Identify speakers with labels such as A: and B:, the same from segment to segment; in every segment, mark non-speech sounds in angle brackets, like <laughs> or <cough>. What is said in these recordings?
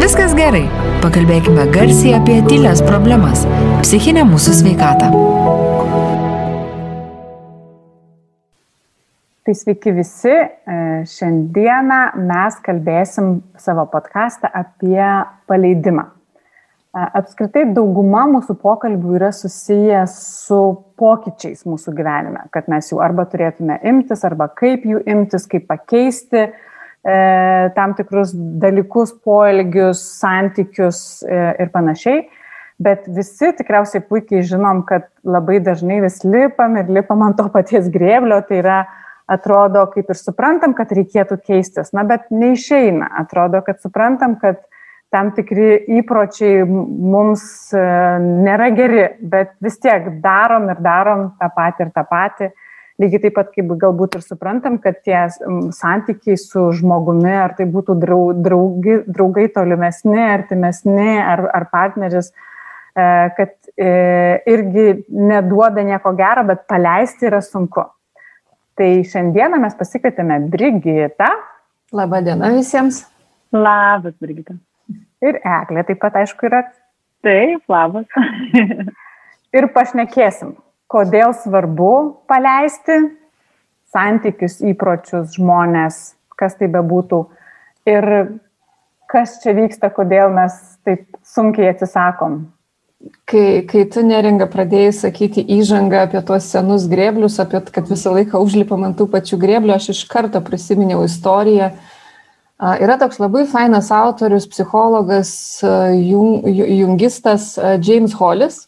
A: viskas gerai. Pakalbėkime garsiai apie tylės problemas - psichinę mūsų sveikatą.
B: Tai sveiki visi. E, šiandieną mes kalbėsim savo podcastą apie paleidimą. E, apskritai dauguma mūsų pokalbių yra susijęs su pokyčiais mūsų gyvenime, kad mes jų arba turėtume imtis, arba kaip jų imtis, kaip pakeisti e, tam tikrus dalykus, poelgius, santykius e, ir panašiai. Bet visi tikriausiai puikiai žinom, kad labai dažnai vis lipam ir lipam ant to paties grėblio, tai yra atrodo kaip ir suprantam, kad reikėtų keistis, na bet neišeina. Atrodo, kad suprantam, kad tam tikri įpročiai mums e, nėra geri, bet vis tiek darom ir darom tą patį ir tą patį. Lygiai taip pat, kaip galbūt ir suprantam, kad tie santykiai su žmogumi, ar tai būtų draugi, draugai tolimesni, artimesni, ar, ar partneris, e, kad e, irgi neduoda nieko gero, bet paleisti yra sunku. Tai šiandieną mes pasikvietėme Brigitą.
C: Labą dieną visiems.
D: Labas, Brigita.
B: Ir Eglė taip pat, aišku, yra.
D: Taip, labas. <laughs>
B: ir pašnekėsim, kodėl svarbu paleisti santykius, įpročius, žmonės, kas tai bebūtų. Ir kas čia vyksta, kodėl mes taip sunkiai atsisakom
C: kai, kai tu neringa pradėjai sakyti įžangą apie tuos senus grėblius, apie kad visą laiką užlipam ant tų pačių grėblių, aš iš karto prisiminiau istoriją. Yra toks labai fainas autorius, psichologas, jungistas James Hollis.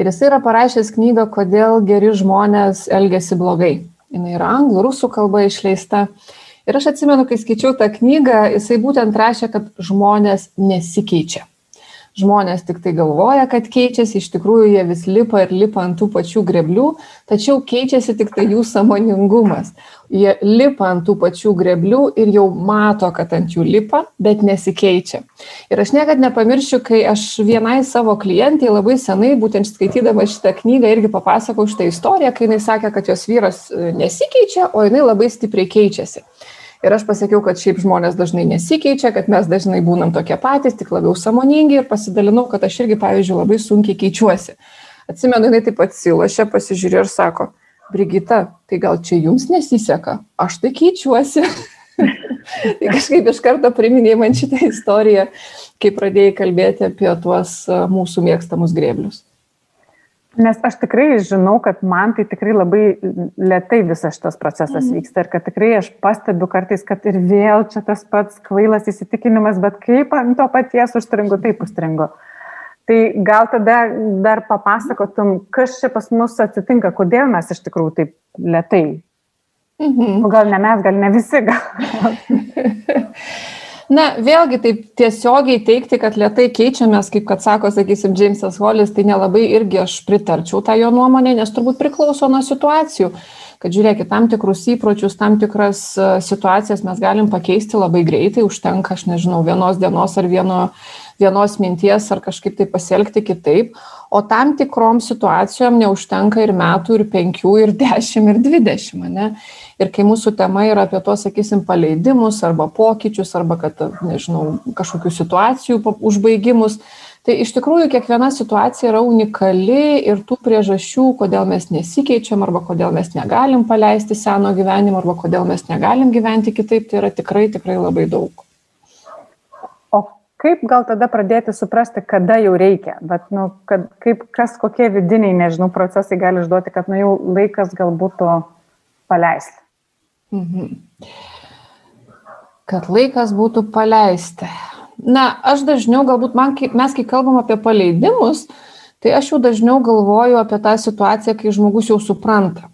C: Ir jis yra parašęs knygą, kodėl geri žmonės elgesi blogai. Jis yra anglų, rusų kalba išleista. Ir aš atsimenu, kai skaičiau tą knygą, jisai būtent rašė, kad žmonės nesikeičia žmonės tik tai galvoja, kad keičiasi, iš tikrųjų jie vis lipa ir lipa ant tų pačių greblių, tačiau keičiasi tik tai jų samoningumas. Jie lipa ant tų pačių greblių ir jau mato, kad ant jų lipa, bet nesikeičia. Ir aš niekada nepamiršiu, kai aš vienai savo klientai labai senai, būtent skaitydama šitą knygą, irgi papasakau šitą istoriją, kai jinai sakė, kad jos vyras e, nesikeičia, o jinai labai stipriai keičiasi. Ir aš pasakiau, kad šiaip žmonės dažnai nesikeičia, kad mes dažnai būnam tokie patys, tik labiau samoningi ir pasidalinau, kad aš irgi, pavyzdžiui, labai sunkiai keičiuosi. Atsimenu, jinai taip atsilošė, pasižiūrėjo ir sako, Brigita, tai gal čia jums nesiseka, aš tai keičiuosi. <laughs> tai kažkaip iš karto priminė man šitą istoriją, kai pradėjai kalbėti apie tuos mūsų mėgstamus grėblius.
B: Nes aš tikrai žinau, kad man tai tikrai labai lietai visas šitas procesas mm. vyksta ir kad tikrai aš pastebiu kartais, kad ir vėl čia tas pats kvailas įsitikinimas, bet kaip ant to paties užstringu, taip užstringu. Tai gal tada dar papasakotum, kas čia pas mus atsitinka, kodėl mes iš tikrųjų taip lietai. Mm -hmm. Gal ne mes, gal ne visi, gal. <laughs>
C: Na, vėlgi taip tiesiogiai teikti, kad lietai keičiamės, kaip kad sako, sakysim, Džeimsas Hollis, tai nelabai irgi aš pritarčiau tą jo nuomonę, nes turbūt priklauso nuo situacijų. Kad žiūrėkit, tam tikrus įpročius, tam tikras e, situacijas mes galim pakeisti labai greitai, užtenka, aš nežinau, vienos dienos ar vieno, vienos minties ar kažkaip tai pasielgti kitaip, o tam tikrom situacijom neužtenka ir metų, ir penkių, ir dešimt, ir dvidešimt. Ne? Ir kai mūsų tema yra apie tuos, sakysim, paleidimus arba pokyčius, arba, kad, nežinau, kažkokių situacijų užbaigimus, tai iš tikrųjų kiekviena situacija yra unikali ir tų priežasčių, kodėl mes nesikeičiam, arba kodėl mes negalim paleisti seno gyvenimo, arba kodėl mes negalim gyventi kitaip, tai yra tikrai, tikrai labai daug.
B: Kaip gal tada pradėti suprasti, kada jau reikia, bet, nu, kad, kaip, kas, kokie vidiniai, nežinau, procesai gali išduoti, kad, nu, jau laikas galbūt paleisti.
C: Mhm. Kad laikas būtų paleisti. Na, aš dažniau, galbūt man, mes kai kalbam apie paleidimus, tai aš jau dažniau galvoju apie tą situaciją, kai žmogus jau supranta.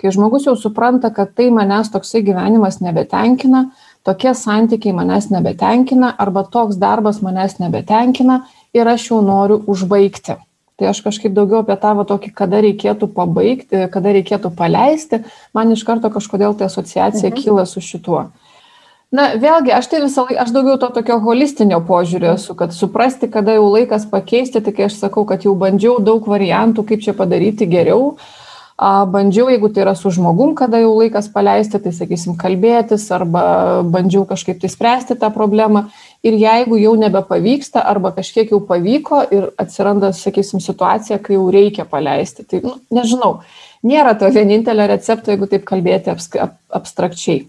C: Kai žmogus jau supranta, kad tai manęs toksai gyvenimas nebetenkina, tokie santykiai manęs nebetenkina arba toks darbas manęs nebetenkina ir aš jau noriu užbaigti tai aš kažkaip daugiau apie tą va tokį, kada reikėtų pabaigti, kada reikėtų paleisti, man iš karto kažkodėl tai asociacija mhm. kyla su šituo. Na, vėlgi, aš tai visą laiką, aš daugiau to tokio holistinio požiūrio esu, kad suprasti, kada jau laikas pakeisti, tai kai aš sakau, kad jau bandžiau daug variantų, kaip čia padaryti geriau, bandžiau, jeigu tai yra su žmogum, kada jau laikas paleisti, tai sakysim kalbėtis arba bandžiau kažkaip tai spręsti tą problemą ir jeigu jau nebepavyksta arba kažkiek jau pavyko ir atsiranda, sakysim, situacija, kai jau reikia paleisti, tai nu, nežinau, nėra to vienintelio recepto, jeigu taip kalbėti abstrakčiai.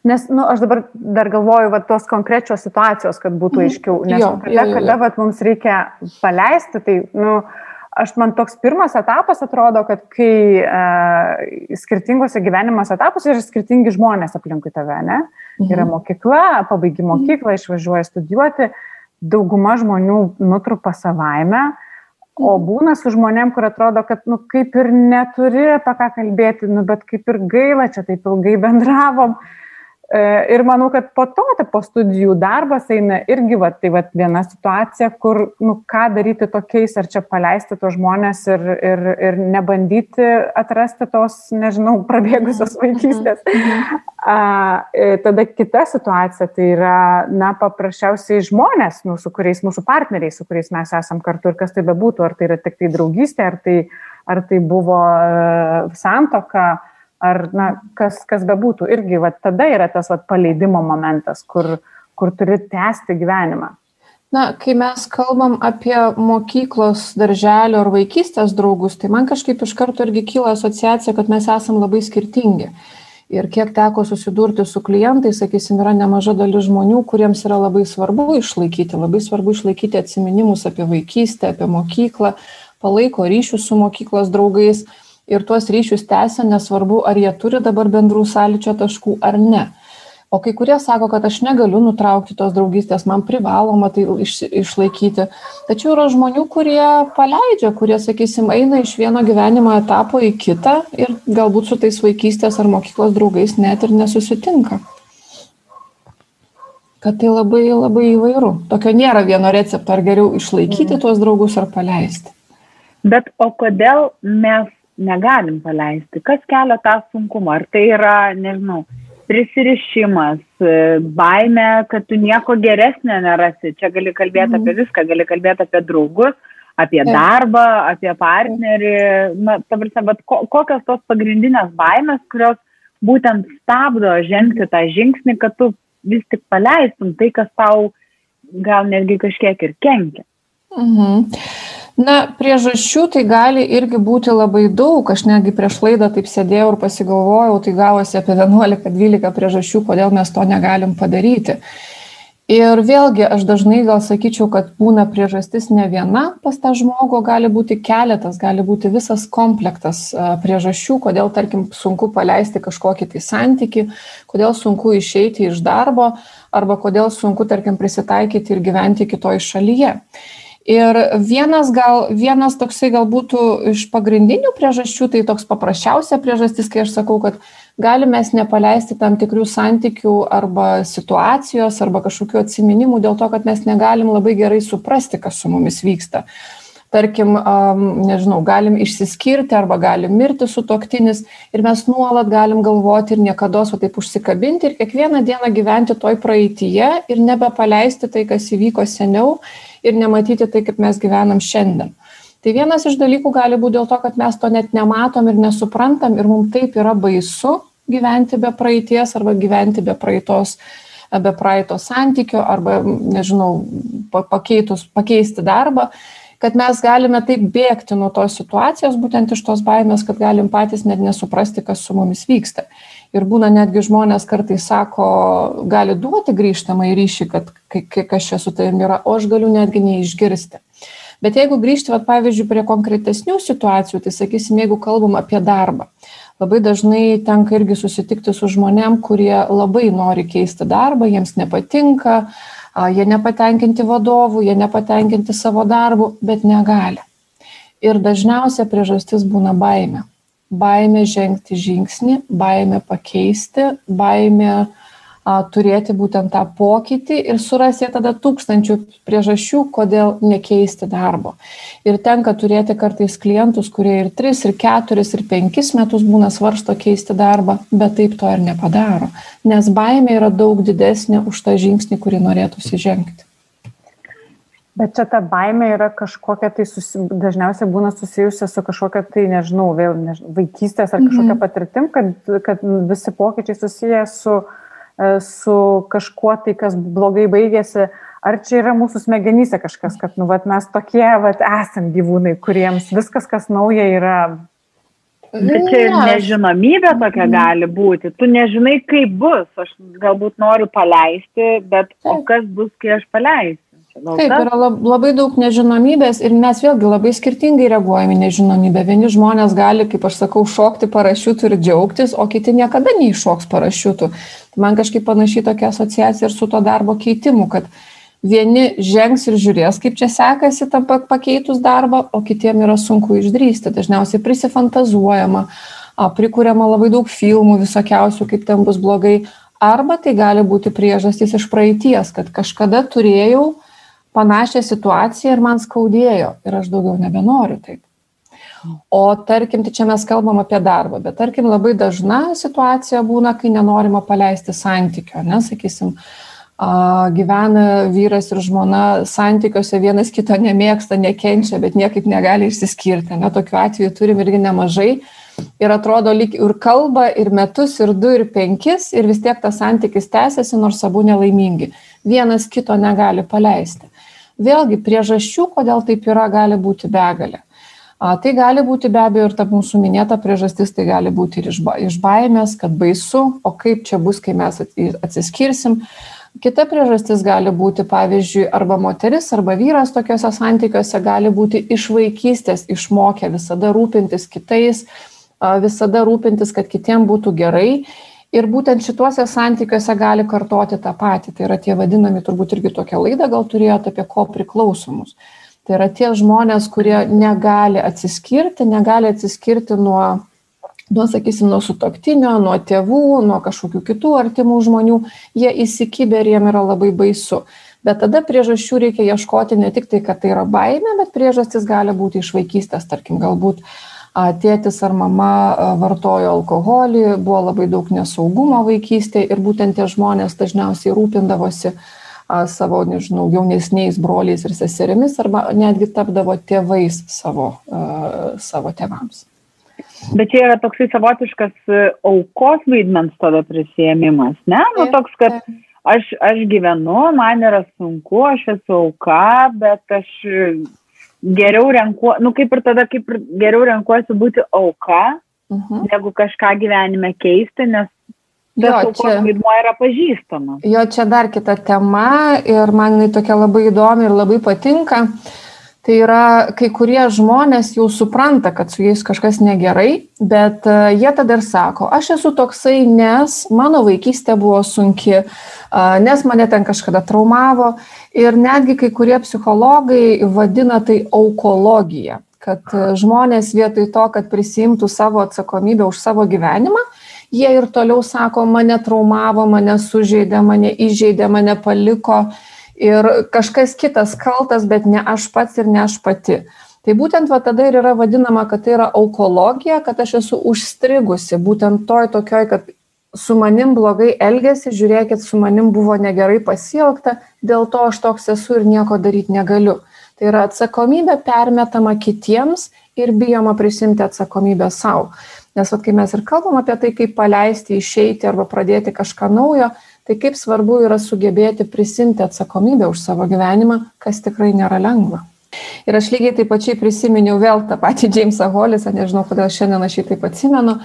B: Nes, na, nu, aš dabar dar galvoju, va, tos konkrečios situacijos, kad būtų mhm. aiškiau. Nes jo, kada, jo, jo, jo. kada va, mums reikia paleisti, tai, nu, aš man toks pirmas etapas atrodo, kad kai uh, skirtingose gyvenimas etapuose yra skirtingi žmonės aplinkui tave, ne? Mhm. Yra mokykla, pabaigi mokyklą, išvažiuoja studijuoti, dauguma žmonių nutrupa savaime. O mhm. būna su žmonėm, kur atrodo, kad, nu, kaip ir neturi apie ką kalbėti, nu, bet kaip ir gaila, čia taip ilgai bendravom, E, ir manau, kad po to, tai po studijų darbas eina irgi, va, tai va, viena situacija, kur, nu, ką daryti tokiais, ar čia paleisti tos žmonės ir, ir, ir nebandyti atrasti tos, nežinau, prabėgusios mhm. vaikystės. Mhm. A, e, tada kita situacija, tai yra, na, paprasčiausiai žmonės, nu, su kuriais mūsų partneriai, su kuriais mes esam kartu ir kas tai bebūtų, ar tai yra tik tai draugystė, ar tai, ar tai buvo uh, santoka ar na, kas, kas bebūtų, irgi va, tada yra tas va, paleidimo momentas, kur, kur turi tęsti gyvenimą.
C: Na, kai mes kalbam apie mokyklos, darželio ar vaikystės draugus, tai man kažkaip iš karto irgi kyla asociacija, kad mes esam labai skirtingi. Ir kiek teko susidurti su klientais, sakysim, yra nemaža dalis žmonių, kuriems yra labai svarbu išlaikyti, labai svarbu išlaikyti atminimus apie vaikystę, apie mokyklą, palaiko ryšius su mokyklos draugais ir tuos ryšius tęsia, nesvarbu, ar jie turi dabar bendrų sąlyčio taškų ar ne. O kai kurie sako, kad aš negaliu nutraukti tos draugystės, man privaloma tai iš, išlaikyti. Tačiau yra žmonių, kurie paleidžia, kurie, sakysim, eina iš vieno gyvenimo etapo į kitą ir galbūt su tais vaikystės ar mokyklos draugais net ir nesusitinka. Kad tai labai labai įvairu. Tokio nėra vieno recepto, ar geriau išlaikyti mm. tuos draugus ar paleisti.
D: Bet o kodėl mes negalim paleisti. Kas kelia tą sunkumą? Ar tai yra, nežinau, prisirišimas, baime, kad tu nieko geresnio nerasi. Čia gali kalbėti mm. apie viską, gali kalbėti apie draugus, apie darbą, apie partnerį. Na, ta prasme, bet ko, kokios tos pagrindinės baimės, kurios būtent stabdo žengti tą žingsnį, kad tu vis tik paleistum tai, kas tau gal netgi kažkiek ir kenkia.
C: Mhm. Na, priežasčių tai gali irgi būti labai daug. Aš netgi prieš laidą taip sėdėjau ir pasigalvojau, tai gavosi apie 11-12 priežasčių, kodėl mes to negalim padaryti. Ir vėlgi, aš dažnai gal sakyčiau, kad būna priežastis ne viena pas tą žmogų, gali būti keletas, gali būti visas komplektas priežasčių, kodėl, tarkim, sunku paleisti kažkokį tai santyki, kodėl sunku išeiti iš darbo, arba kodėl sunku, tarkim, prisitaikyti ir gyventi kitoje šalyje. Ir vienas, gal, vienas toksai gal būtų iš pagrindinių priežasčių, tai toks paprasčiausia priežastis, kai aš sakau, kad galime mes nepaleisti tam tikrų santykių arba situacijos arba kažkokių atminimų dėl to, kad mes negalim labai gerai suprasti, kas su mumis vyksta. Tarkim, um, nežinau, galim išsiskirti arba galim mirti su toktinis ir mes nuolat galim galvoti ir niekada o taip užsikabinti ir kiekvieną dieną gyventi toj praeitie ir nebepaleisti tai, kas įvyko seniau ir nematyti tai, kaip mes gyvenam šiandien. Tai vienas iš dalykų gali būti dėl to, kad mes to net nematom ir nesuprantam ir mums taip yra baisu gyventi be praeities arba gyventi be praeitos, be praeito santykio arba, nežinau, pakeitus, pakeisti darbą, kad mes galime taip bėgti nuo tos situacijos, būtent iš tos baimės, kad galim patys net nesuprasti, kas su mumis vyksta ir būna netgi žmonės kartais sako, gali duoti grįžtamą į ryšį, kad kas čia su tavimi yra, o aš galiu netgi neišgirsti. Bet jeigu grįžti, vat, pavyzdžiui, prie konkretesnių situacijų, tai sakysim, jeigu kalbam apie darbą, labai dažnai tenka irgi susitikti su žmonėm, kurie labai nori keisti darbą, jiems nepatinka, jie nepatenkinti vadovų, jie nepatenkinti savo darbu, bet negali. Ir dažniausia priežastis būna baime baimė žengti žingsnį, baimė pakeisti, baimė a, turėti būtent tą pokytį ir surasti tada tūkstančių priežasčių, kodėl nekeisti darbo. Ir tenka turėti kartais klientus, kurie ir 3, ir 4, ir 5 metus būna svarsto keisti darbą, bet taip to ir nepadaro, nes baimė yra daug didesnė už tą žingsnį, kurį norėtųsi žengti.
B: Bet čia ta baime yra kažkokia tai, susi, dažniausiai būna susijusi su kažkokia tai, nežinau, vėl nežinau, vaikystės ar kažkokia mhm. patirtim, kad, kad visi pokyčiai susiję su, e, su kažkuo tai, kas blogai baigėsi. Ar čia yra mūsų smegenyse kažkas, kad nu, vat, mes tokie vat, esam gyvūnai, kuriems viskas, kas nauja, yra
D: Bet čia ir nežinomybė tokia mhm. gali būti. Tu nežinai, kaip bus. Aš galbūt noriu paleisti, bet o kas bus, kai aš paleisiu?
C: Taip, yra labai daug nežinomybės ir mes vėlgi labai skirtingai reaguojame nežinomybę. Vieni žmonės gali, kaip aš sakau, šokti parašiutų ir džiaugtis, o kiti niekada neiššoks parašiutų. Tai man kažkaip panašiai tokia asociacija ir su to darbo keitimu, kad vieni žengs ir žiūrės, kaip čia sekasi tam pakeitus darbą, o kitiem yra sunku išdrysti. Dažniausiai prisifantazuojama, prikuriama labai daug filmų visokiausių, kaip ten bus blogai. Arba tai gali būti priežastys iš praeities, kad kažkada turėjau panašią situaciją ir man skaudėjo ir aš daugiau nebenoriu taip. O tarkim, tai čia mes kalbam apie darbą, bet tarkim labai dažna situacija būna, kai nenorima paleisti santykio, nesakysim, gyvena vyras ir žmona santykiuose vienas kito nemėgsta, nekenčia, bet niekaip negali išsiskirti. Ne, tokiu atveju turim irgi nemažai. Ir atrodo, lyg ir kalba, ir metus, ir du, ir penkis, ir vis tiek tas santykis tęsiasi, nors abu nelaimingi. Vienas kito negali paleisti. Vėlgi, priežasčių, kodėl taip yra, gali būti begalė. A, tai gali būti be abejo ir ta mūsų minėta priežastis, tai gali būti ir iš, ba, iš baimės, kad baisu, o kaip čia bus, kai mes atsiskirsim. Kita priežastis gali būti, pavyzdžiui, arba moteris, arba vyras tokiuose santykiuose gali būti iš vaikystės išmokę visada rūpintis kitais, visada rūpintis, kad kitiem būtų gerai. Ir būtent šituose santykiuose gali kartoti tą patį. Tai yra tie vadinami, turbūt irgi tokią laidą gal turėjote apie ko priklausomus. Tai yra tie žmonės, kurie negali atsiskirti, negali atsiskirti nuo nuo, sakysim, nuo sutoktinio, nuo tėvų, nuo kažkokių kitų artimų žmonių, jie įsikibė ir jiem yra labai baisu. Bet tada priežasčių reikia ieškoti ne tik tai, kad tai yra baime, bet priežastis gali būti iš vaikystės, tarkim, galbūt tėtis ar mama vartojo alkoholį, buvo labai daug nesaugumo vaikystėje ir būtent tie žmonės dažniausiai rūpindavosi savo, nežinau, jaunesniais broliais ir seserimis arba netgi tapdavo tėvais savo, savo tėvams.
D: Bet čia yra toksai savotiškas e, aukos vaidmens tada prisėmimas, ne? Nu, toks, kad aš, aš gyvenu, man yra sunku, aš esu auka, bet aš geriau renkuosi, nu kaip ir tada, kaip ir geriau renkuosi būti auka, uh mhm. -huh. negu kažką gyvenime keisti, nes Jo, čia vaidmuo yra pažįstamas.
C: Jo, čia dar kita tema ir man jinai tokia labai įdomi ir labai patinka. Uh, Tai yra, kai kurie žmonės jau supranta, kad su jais kažkas negerai, bet e, jie tada ir sako, aš esu toksai, nes mano vaikystė buvo sunki, nes mane ten kažkada traumavo. Ir netgi kai kurie psichologai vadina tai aukologija, kad e, žmonės vietoj to, kad prisimtų savo atsakomybę už savo gyvenimą, jie ir toliau sako, mane traumavo, mane sužeidė, mane įžeidė, mane paliko ir kažkas kitas kaltas, bet ne aš pats ir ne aš pati. Tai būtent va tada ir yra vadinama, kad tai yra aukologija, kad aš esu užstrigusi būtent toj tokioj, kad su manim blogai elgesi, žiūrėkit, su manim buvo negerai pasielgta, dėl to aš toks esu ir nieko daryti negaliu. Tai yra atsakomybė permetama kitiems ir bijoma prisimti atsakomybę savo. Nes vat, kai mes ir kalbam apie tai, kaip paleisti, išeiti arba pradėti kažką naujo, tai kaip svarbu yra sugebėti prisimti atsakomybę už savo gyvenimą, kas tikrai nėra lengva. Ir aš lygiai taip pačiai prisiminiau vėl tą patį Jamesą Hollisą, nežinau, kodėl šiandien aš jį taip atsimenu.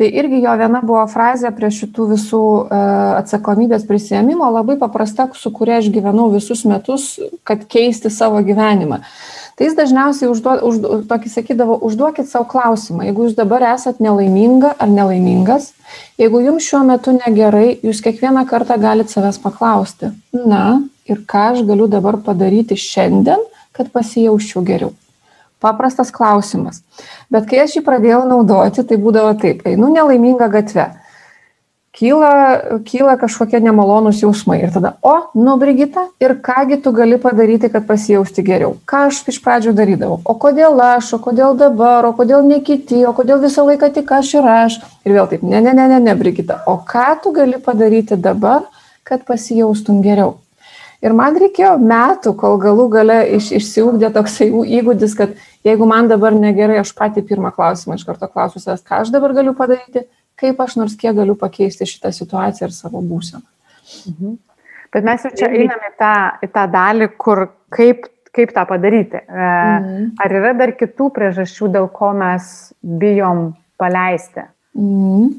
C: Tai irgi jo viena buvo frazė prie šitų visų e, atsakomybės prisėmimo, labai paprasta, su kuria aš gyvenau visus metus, kad keisti savo gyvenimą. Tai jis dažniausiai užduo, uždu, tokį sakydavo, užduokit savo klausimą, jeigu jūs dabar esat nelaiminga ar nelaimingas, jeigu jums šiuo metu negerai, jūs kiekvieną kartą galite savęs paklausti, na ir ką aš galiu dabar padaryti šiandien, kad pasijaučiau geriau. Paprastas klausimas. Bet kai aš jį pradėjau naudoti, tai būdavo taip, einu nelaiminga gatve kyla, kyla kažkokie nemalonūs jausmai. Ir tada, o, nu, Brigita, ir kągi tu gali padaryti, kad pasijausti geriau? Ką aš iš pradžių darydavau? O kodėl aš, o kodėl dabar, o kodėl ne kiti, o kodėl visą laiką tik aš ir aš? Ir vėl taip, ne, ne, ne, ne, ne, Brigita, o ką tu gali padaryti dabar, kad pasijaustum geriau? Ir man reikėjo metų, kol galų gale iš, išsiugdė toksai įgūdis, kad jeigu man dabar negerai, aš pati pirmą klausimą iš karto klausiu savęs, ką aš dabar galiu padaryti, kaip aš nors kiek galiu pakeisti šitą situaciją ir savo būseną.
B: Mhm. Bet mes jau čia einame į tą, į tą dalį, kur kaip, kaip tą padaryti. E, mhm. Ar yra dar kitų priežasčių, dėl ko mes bijom paleisti?
C: Mm.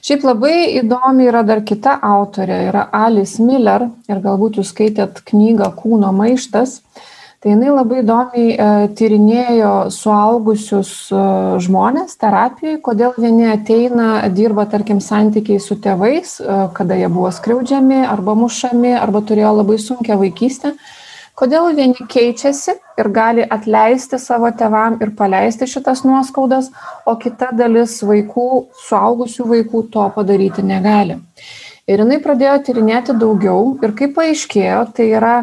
C: Šiaip labai įdomi yra dar kita autorė, yra Alice Miller ir galbūt jūs skaitėt knygą Kūno maištas. Tai jinai labai įdomiai e, tyrinėjo suaugusius e, žmonės terapijoje, kodėl vieni ateina, dirba, tarkim, santykiai su tėvais, e, kada jie buvo skriaudžiami arba mušami arba turėjo labai sunkę vaikystę. Kodėl vieni keičiasi ir gali atleisti savo tevam ir paleisti šitas nuoskaudas, o kita dalis vaikų, suaugusių vaikų to padaryti negali. Ir jinai pradėjo tyrinėti daugiau ir kaip paaiškėjo, tai yra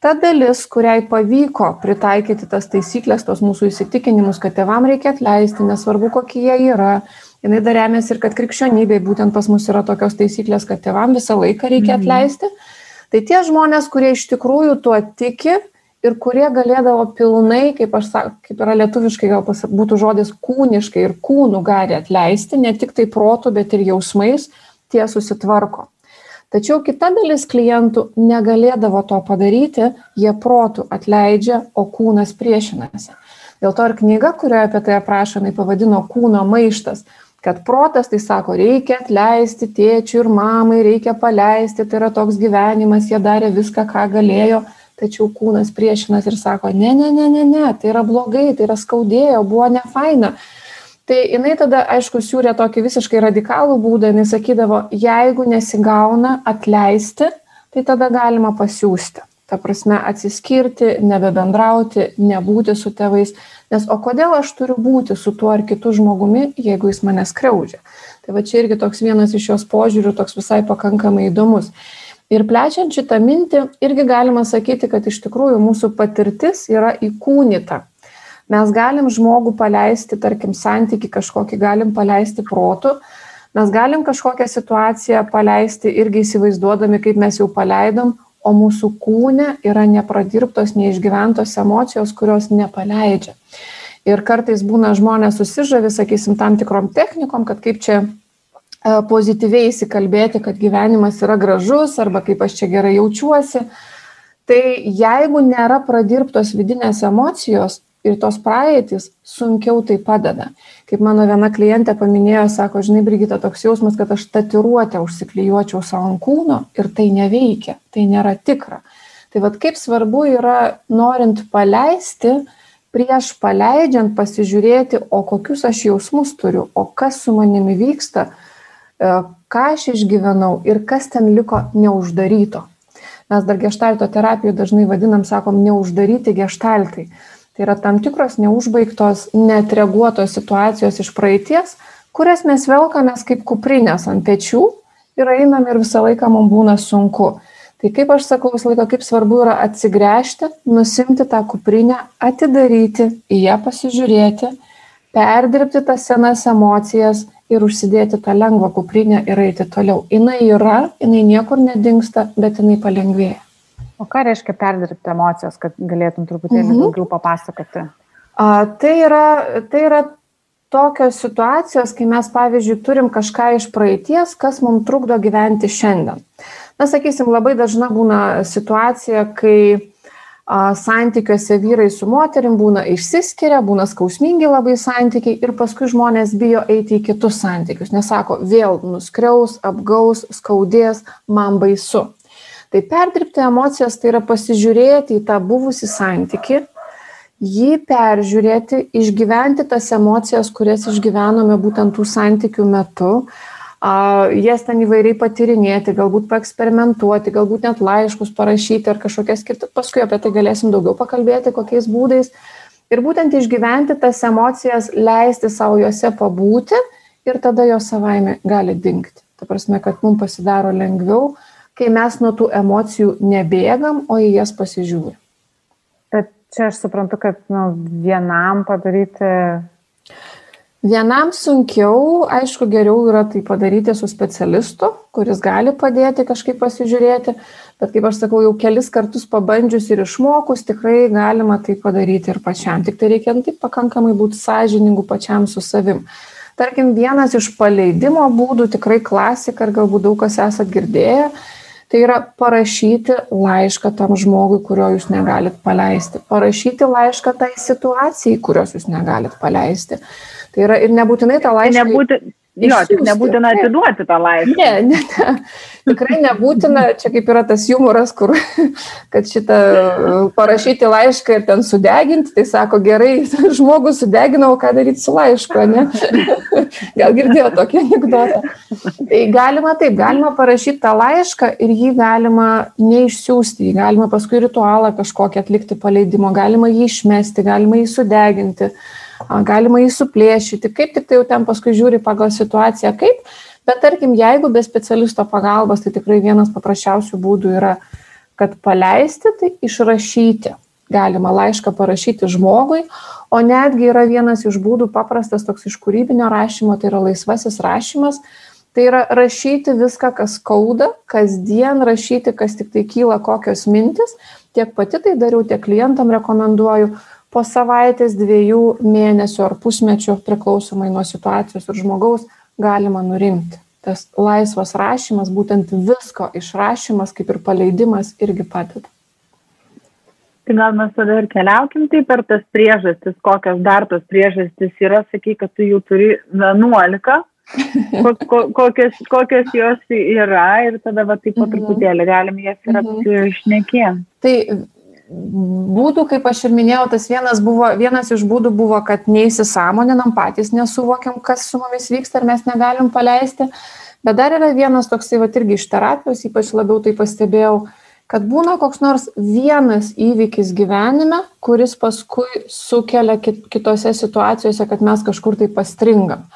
C: ta dalis, kuriai pavyko pritaikyti tas taisyklės, tos mūsų įsitikinimus, kad tevam reikia atleisti, nesvarbu kokie jie yra. Jis dar remiasi ir kad krikščionybei būtent pas mus yra tokios taisyklės, kad tevam visą laiką reikia mhm. atleisti. Tai tie žmonės, kurie iš tikrųjų tuo tiki ir kurie galėdavo pilnai, kaip aš sakau, kaip yra lietuviškai, gal pas, būtų žodis kūniškai ir kūnų gali atleisti, ne tik tai protų, bet ir jausmais, tie susitvarko. Tačiau kita dalis klientų negalėdavo to padaryti, jie protų atleidžia, o kūnas priešinasi. Dėl to ir knyga, kurioje apie tai aprašomai pavadino kūno maištas, kad protas tai sako, reikia atleisti tėčiui ir mamai, reikia paleisti, tai yra toks gyvenimas, jie darė viską, ką galėjo, tačiau kūnas priešinas ir sako, ne, ne, ne, ne, ne, tai yra blogai, tai yra skaudėjo, buvo nefaina. Tai jinai tada, aišku, siūrė tokį visiškai radikalų būdą, jinai sakydavo, jeigu nesigauna atleisti, tai tada galima pasiūsti. Ta prasme, atsiskirti, nebebendrauti, nebūti su tėvais. Nes o kodėl aš turiu būti su tuo ar kitu žmogumi, jeigu jis mane skriaudžia? Tai va čia irgi toks vienas iš jos požiūrių, toks visai pakankamai įdomus. Ir plečiant šitą mintį, irgi galima sakyti, kad iš tikrųjų mūsų patirtis yra įkūnyta. Mes galim žmogų paleisti, tarkim, santyki kažkokį galim paleisti protų, mes galim kažkokią situaciją paleisti irgi įsivaizduodami, kaip mes jau paleidom, o mūsų kūne yra nepradirbtos, neišgyventos emocijos, kurios nepaleidžia. Ir kartais būna žmonės susižavi, sakysim, tam tikrom technikom, kad kaip čia e, pozityviai įsikalbėti, kad gyvenimas yra gražus arba kaip aš čia gerai jaučiuosi. Tai jeigu nėra pradirbtos vidinės emocijos, ir tos praeitis sunkiau tai padeda. Kaip mano viena klientė paminėjo, sako, žinai, Brigita, toks jausmas, kad aš tatiruotę užsiklijuočiau savo ant kūno ir tai neveikia, tai nėra tikra. Tai vad kaip svarbu yra, norint paleisti, prieš paleidžiant pasižiūrėti, o kokius aš jausmus turiu, o kas su manimi vyksta, e, ką aš išgyvenau ir kas ten liko neuždaryto. Mes dar gestalto terapijoje dažnai vadinam, sakom, neuždaryti gestaltai. Tai yra tam tikros neužbaigtos, netreaguotos situacijos iš praeities, kurias mes velkamės kaip kuprinės ant pečių ir einam ir visą laiką mums būna sunku. Tai kaip aš sakau, visą laiką kaip svarbu yra atsigręžti, nusimti tą kuprinę, atidaryti, į ją pasižiūrėti, perdirbti tas senas emocijas ir užsidėti tą lengvą kuprinę ir eiti toliau. Jis yra, jinai niekur nedingsta, bet jinai palengvėja.
B: O ką reiškia perdirbti emocijas, kad galėtum truputėlį mhm. daugiau papasakoti?
C: A, tai, yra, tai yra tokios situacijos, kai mes, pavyzdžiui, turim kažką iš praeities, kas mums trukdo gyventi šiandien. Na, sakysim, labai dažna būna situacija, kai a, santykiuose vyrai su moterim būna išsiskiria, būna skausmingi labai santykiai ir paskui žmonės bijo eiti į kitus santykius, nes sako, vėl nuskriaus, apgaus, skaudės, man baisu. Tai perdirbti emocijas tai yra pasižiūrėti į tą buvusį santyki, jį peržiūrėti, išgyventi tas emocijas, kurias išgyvenome būtent tų santykių metu, uh, jas ten įvairiai patirinėti, galbūt paeksperimentuoti, galbūt net laiškus parašyti ar kažkokias kitas, paskui apie tai galėsim daugiau pakalbėti, kokiais būdais. Ir būtent išgyventi tas emocijas, leisti savo juose pabūti ir tada jos savaime gali dingti. Ta prasme, kad mums pasidaro lengviau kai mes nuo tų emocijų nebėgam, o į jas pasižiūrim.
B: Bet čia aš suprantu, kad nu, vienam padaryti.
C: Vienam sunkiau, aišku, geriau yra tai padaryti su specialistu, kuris gali padėti kažkaip pasižiūrėti, bet kaip aš sakau, jau kelis kartus pabandžius ir išmokus, tikrai galima tai padaryti ir pačiam. Tik tai reikia nu, taip pakankamai būti sąžiningu pačiam su savim. Tarkim, vienas iš paleidimo būdų, tikrai klasika ir galbūt daug kas esat girdėję, Tai yra parašyti laišką tam žmogui, kurio jūs negalit paleisti. Parašyti laišką tai situacijai, kurios jūs negalit paleisti. Tai yra ir nebūtinai tą laišką.
D: Nebūti, jo, tik nebūtina atiduoti tą laišką.
C: Ne, ne, ne. Tikrai nebūtina, čia kaip yra tas humoras, kur, <laughs> kad šitą parašyti laišką ir ten sudeginti, tai sako, gerai, <laughs> žmogus sudeginau, ką daryti su laišku, ne? <laughs> Gal girdėjo tokį anegdotą. Tai galima taip, galima parašyti tą laišką ir jį galima neišsiųsti, jį galima paskui ritualą kažkokį atlikti paleidimo, galima jį išmesti, galima jį sudeginti galima jį suplėšyti, kaip tik tai jau ten paskui žiūri pagal situaciją, kaip, bet tarkim, jeigu be specialisto pagalbos, tai tikrai vienas paprasčiausių būdų yra, kad paleisti, tai išrašyti. Galima laišką parašyti žmogui, o netgi yra vienas iš būdų paprastas toks iš kūrybinio rašymo, tai yra laisvasis rašymas. Tai yra rašyti viską, kas skauda, kasdien rašyti, kas tik tai kyla, kokios mintis. Tiek pati tai dariau, tiek klientam rekomenduoju po savaitės, dviejų mėnesių ar pusmečių, priklausomai nuo situacijos ir žmogaus, galima nurimti. Tas laisvas rašymas, būtent visko išrašymas, kaip ir paleidimas, irgi padeda.
D: Tai gal mes tada ir keliaukim tai per tas priežastis, kokios dar tos priežastis yra, sakai, kad tu jų turi 11, <laughs> kokios, kokios jos yra ir tada va taip po mhm. truputėlį galim jas ir mhm. apsišnekėti.
C: Tai būdų, kaip aš ir minėjau, tas vienas, buvo, vienas iš būdų buvo, kad neįsisamoninam, patys nesuvokiam, kas su mumis vyksta ir mes negalim paleisti. Bet dar yra vienas toksai, va irgi iš terapijos, ypač labiau tai pastebėjau, kad būna koks nors vienas įvykis gyvenime, kuris paskui sukelia kitose situacijose, kad mes kažkur tai pastringam.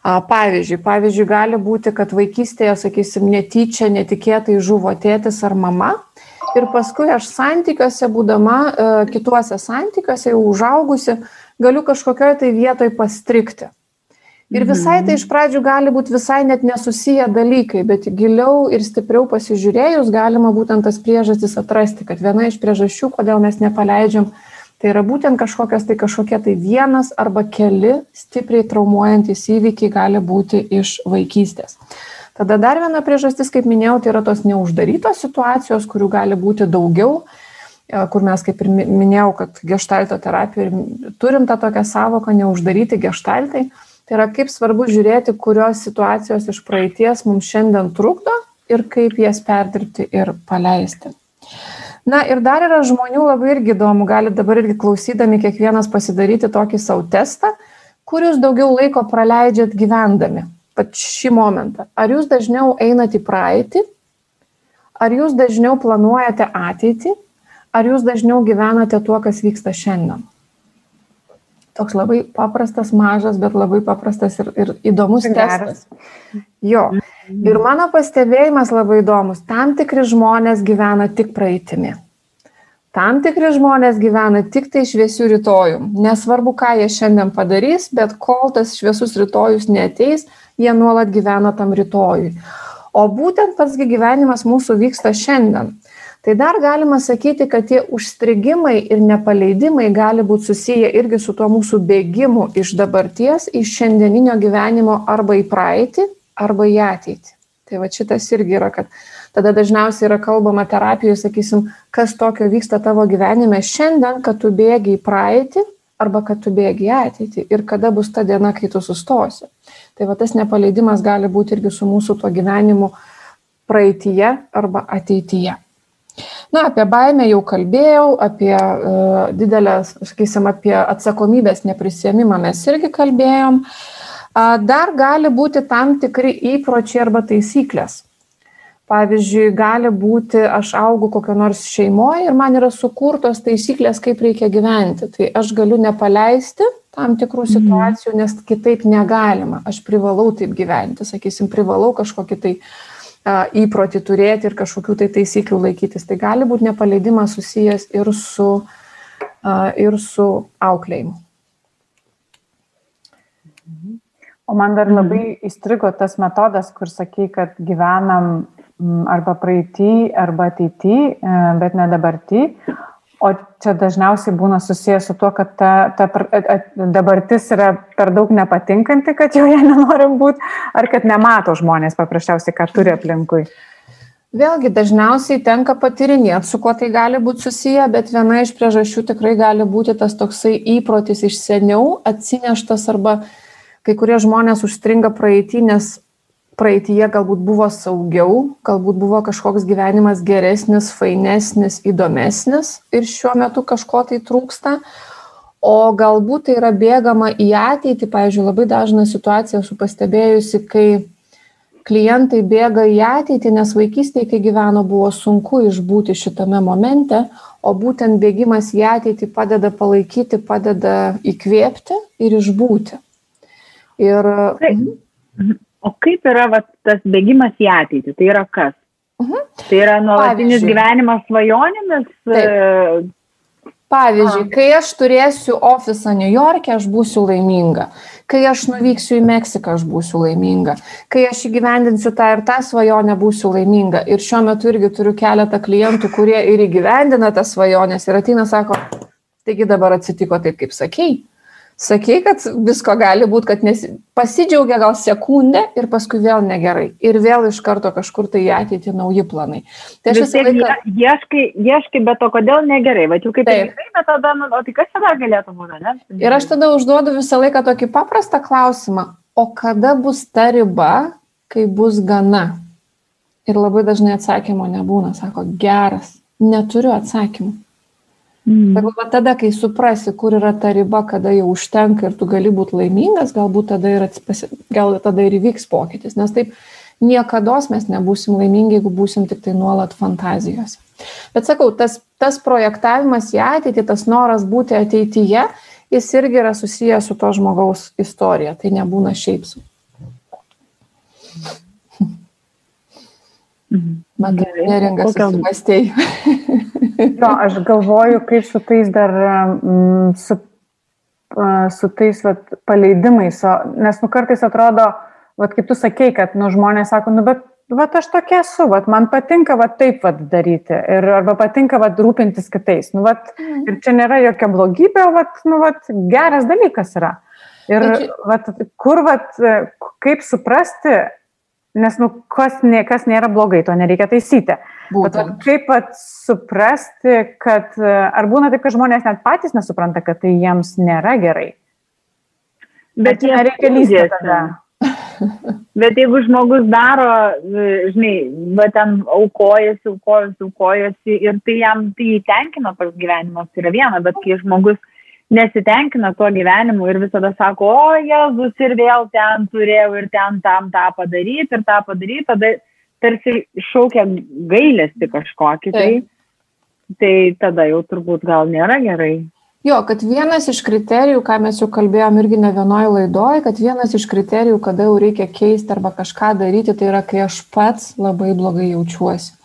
C: Pavyzdžiui, pavyzdžiui, gali būti, kad vaikystėje, sakysim, netyčia, netikėtai žuvo tėtis ar mama ir paskui aš santykiuose, būdama e, kituose santykiuose, jau užaugusi, galiu kažkokioje tai vietoje pastrikti. Ir visai tai iš pradžių gali būti visai net nesusiję dalykai, bet giliau ir stipriau pasižiūrėjus galima būtent tas priežastis atrasti, kad viena iš priežasčių, kodėl mes nepaleidžiam, tai yra būtent kažkokios tai kažkokie tai vienas arba keli stipriai traumuojantis įvykiai gali būti iš vaikystės. Tada dar viena priežastis, kaip minėjau, tai yra tos neuždarytos situacijos, kurių gali būti daugiau, e, kur mes, kaip ir minėjau, kad gestalto terapija turim tą tokią savoką neuždaryti gestaltai. Tai yra kaip svarbu žiūrėti, kurios situacijos iš praeities mums šiandien trukdo ir kaip jas perdirbti ir paleisti. Na ir dar yra žmonių labai irgi įdomu, gali dabar irgi klausydami kiekvienas pasidaryti tokį savo testą, kur jūs daugiau laiko praleidžiat gyvendami pat šį momentą. Ar jūs dažniau einate į praeitį, ar jūs dažniau planuojate ateitį, ar jūs dažniau gyvenate tuo, kas vyksta šiandien. Toks labai paprastas, mažas, bet labai paprastas ir, ir įdomus Geras. testas. Jo. Mhm. Ir mano pastebėjimas labai įdomus. Tam tikri žmonės gyvena tik praeitimi. Tam tikri žmonės gyvena tik tai šviesių rytojų. Nesvarbu, ką jie šiandien padarys, bet kol tas šviesus rytojus neteis, jie nuolat gyvena tam rytojui. O būtent pasgi gyvenimas mūsų vyksta šiandien. Tai dar galima sakyti, kad tie užstrigimai ir nepaleidimai gali būti susiję irgi su tuo mūsų bėgimu iš dabarties, iš šiandieninio gyvenimo arba į praeitį, arba į ateitį. Tai va šitas irgi yra, kad tada dažniausiai yra kalbama terapijoje, sakysim, kas tokio vyksta tavo gyvenime šiandien, kad tu bėgi į praeitį arba kad tu bėgi į ateitį ir kada bus ta diena, kai tu sustosi. Tai va tas nepaleidimas gali būti irgi su mūsų tuo gyvenimu praeitie arba ateityje. Na, apie baimę jau kalbėjau, apie uh, didelę, sakysim, apie atsakomybės neprisėmimą mes irgi kalbėjom. Uh, dar gali būti tam tikri įpročiai arba taisyklės. Pavyzdžiui, gali būti, aš augu kokio nors šeimoje ir man yra sukurtos taisyklės, kaip reikia gyventi. Tai aš galiu nepaleisti tam tikrų mhm. situacijų, nes kitaip negalima. Aš privalau taip gyventi, sakysim, privalau kažkokį tai a, įprotį turėti ir kažkokių tai taisyklių laikytis. Tai gali būti nepaleidimas susijęs ir su, a, ir su auklėjimu.
B: Mhm. O man dar labai įstrigo tas metodas, kur sakai, kad gyvenam arba praeitį, arba ateitį, e, bet ne dabartį. O čia dažniausiai būna susijęs su tuo, kad ta, ta dabartis yra per daug nepatinkanti, kad joje <laughs> nenorim būti, ar kad nemato žmonės paprasčiausiai, ką turi aplinkui.
C: Vėlgi dažniausiai tenka patirinėti, su kuo tai gali būti susiję, bet viena iš priežasčių tikrai gali būti tas toksai įprotis iš seniau atsineštas arba kai kurie žmonės užstringa praeitį, nes praeitie galbūt buvo saugiau, galbūt buvo kažkoks gyvenimas geresnis, fainesnis, įdomesnis ir šiuo metu kažko tai trūksta. O galbūt tai yra bėgama į ateitį, pavyzdžiui, labai dažna situacija esu pastebėjusi, kai klientai bėga į ateitį, nes vaikystėje, kai gyveno, buvo sunku išbūti šitame momente, o būtent bėgimas į ateitį padeda palaikyti, padeda įkvėpti ir išbūti. Ir...
D: Taip. O kaip yra va, tas bėgimas į ateitį? Tai yra kas? Mhm. Tai yra nuolatinis gyvenimas svajonėmis? Taip.
C: E, Pavyzdžiui, kai aš turėsiu ofisą New York'e, aš būsiu laiminga. Kai aš nuvyksiu į Meksiką, aš būsiu laiminga. Kai aš įgyvendinsiu tą ir tą svajonę, būsiu laiminga. Ir šiuo metu irgi turiu keletą klientų, kurie ir įgyvendina tas svajonės ir ateina, sako, taigi dabar atsitiko taip, kaip sakėjai sakei, kad visko gali būti, kad nes, pasidžiaugia gal sekundę ir paskui vėl negerai. Ir vėl iš karto kažkur tai į ateitį nauji planai.
D: Tai aš visą laiką... Ieškai, ieškai, bet o kodėl negerai? Va, jau kaip taip. Gerai, bet tada, nu, o tai kas tada galėtų būti, ne?
C: Ir aš tada užduodu visą laiką tokį paprastą klausimą, o kada bus ta riba, kai bus gana? Ir labai dažnai atsakymo nebūna, sako, geras, neturiu atsakymų. Mm. Sakau, va tada, kai suprasi, kur yra ta riba, kada jau užtenka ir tu gali būti laimingas, galbūt tada ir, atspasi, gal tada ir įvyks pokytis, nes taip niekada mes nebūsim laimingi, jeigu būsim tik tai nuolat fantazijose. Bet sakau, tas, tas projektavimas į ateitį, tas noras būti ateityje, jis irgi yra susijęs su to žmogaus istorija, tai nebūna šiaip su. Mhm. Man gerai, neringas susimastėjai.
B: jo, aš galvoju, kaip su tais dar, mm, su, su tais vat, paleidimais, o, nes nu kartais atrodo, vat, kaip tu sakei, kad nu, žmonės sako, nu bet vat, aš tokia esu, vat, man patinka vat, taip vat, daryti ir arba patinka vat, rūpintis kitais. Nu, vat, mm. Ir čia nėra jokia blogybė, vat, nu, vat, geras dalykas yra. Ir vat, kur, vat, kaip suprasti, Nes, nu, kas, nė, kas nėra blogai, to nereikia taisyti. Bet kaip pat suprasti, kad ar būna taip, kad žmonės net patys nesupranta, kad tai jiems nėra gerai.
D: Bet jie reikia lysti tada. <laughs> Bet jeigu žmogus daro, žinai, bet ten aukojasi, aukojasi, aukojasi ir tai jam tai tenkina pats gyvenimas, tai yra viena, bet kai žmogus nesitenkina tuo gyvenimu ir visada sako, o Jėzus ir vėl ten turėjau ir ten tam tą padaryti ir tą padaryti, tada tarsi šaukia gailesti kažkokį, tai, tai tada jau turbūt gal nėra gerai.
C: Jo, kad vienas iš kriterijų, ką mes jau kalbėjom irgi ne vienoje laidoje, kad vienas iš kriterijų, kada jau reikia keisti arba kažką daryti, tai yra, kai aš pats labai blogai jaučiuosi.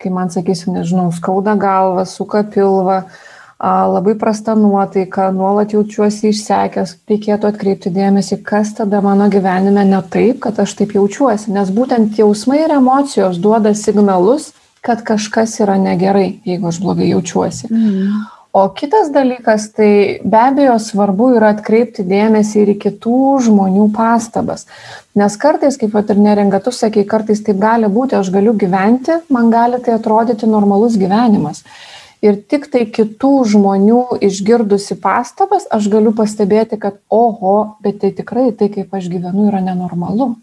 C: Kai man, sakysim, nežinau, skauda galva, suka pilva, uh, labai prasta nuotaika, nuolat jaučiuosi išsekęs, reikėtų atkreipti dėmesį, kas tada mano gyvenime ne taip, kad aš taip jaučiuosi, nes būtent jausmai ir emocijos duoda signalus, kad kažkas yra negerai, jeigu aš blogai jaučiuosi. Mm. O kitas dalykas, tai be abejo svarbu yra atkreipti dėmesį ir į kitų žmonių pastabas. Nes kartais, kaip pat ir neringa, tu sakai, kartais taip gali būti, aš galiu gyventi, man gali tai atrodyti normalus gyvenimas ir tiktai kitų žmonių išgirdusi pastabas, aš galiu pastebėti, kad oho, bet tai tikrai tai, kaip aš gyvenu, yra nenormalu.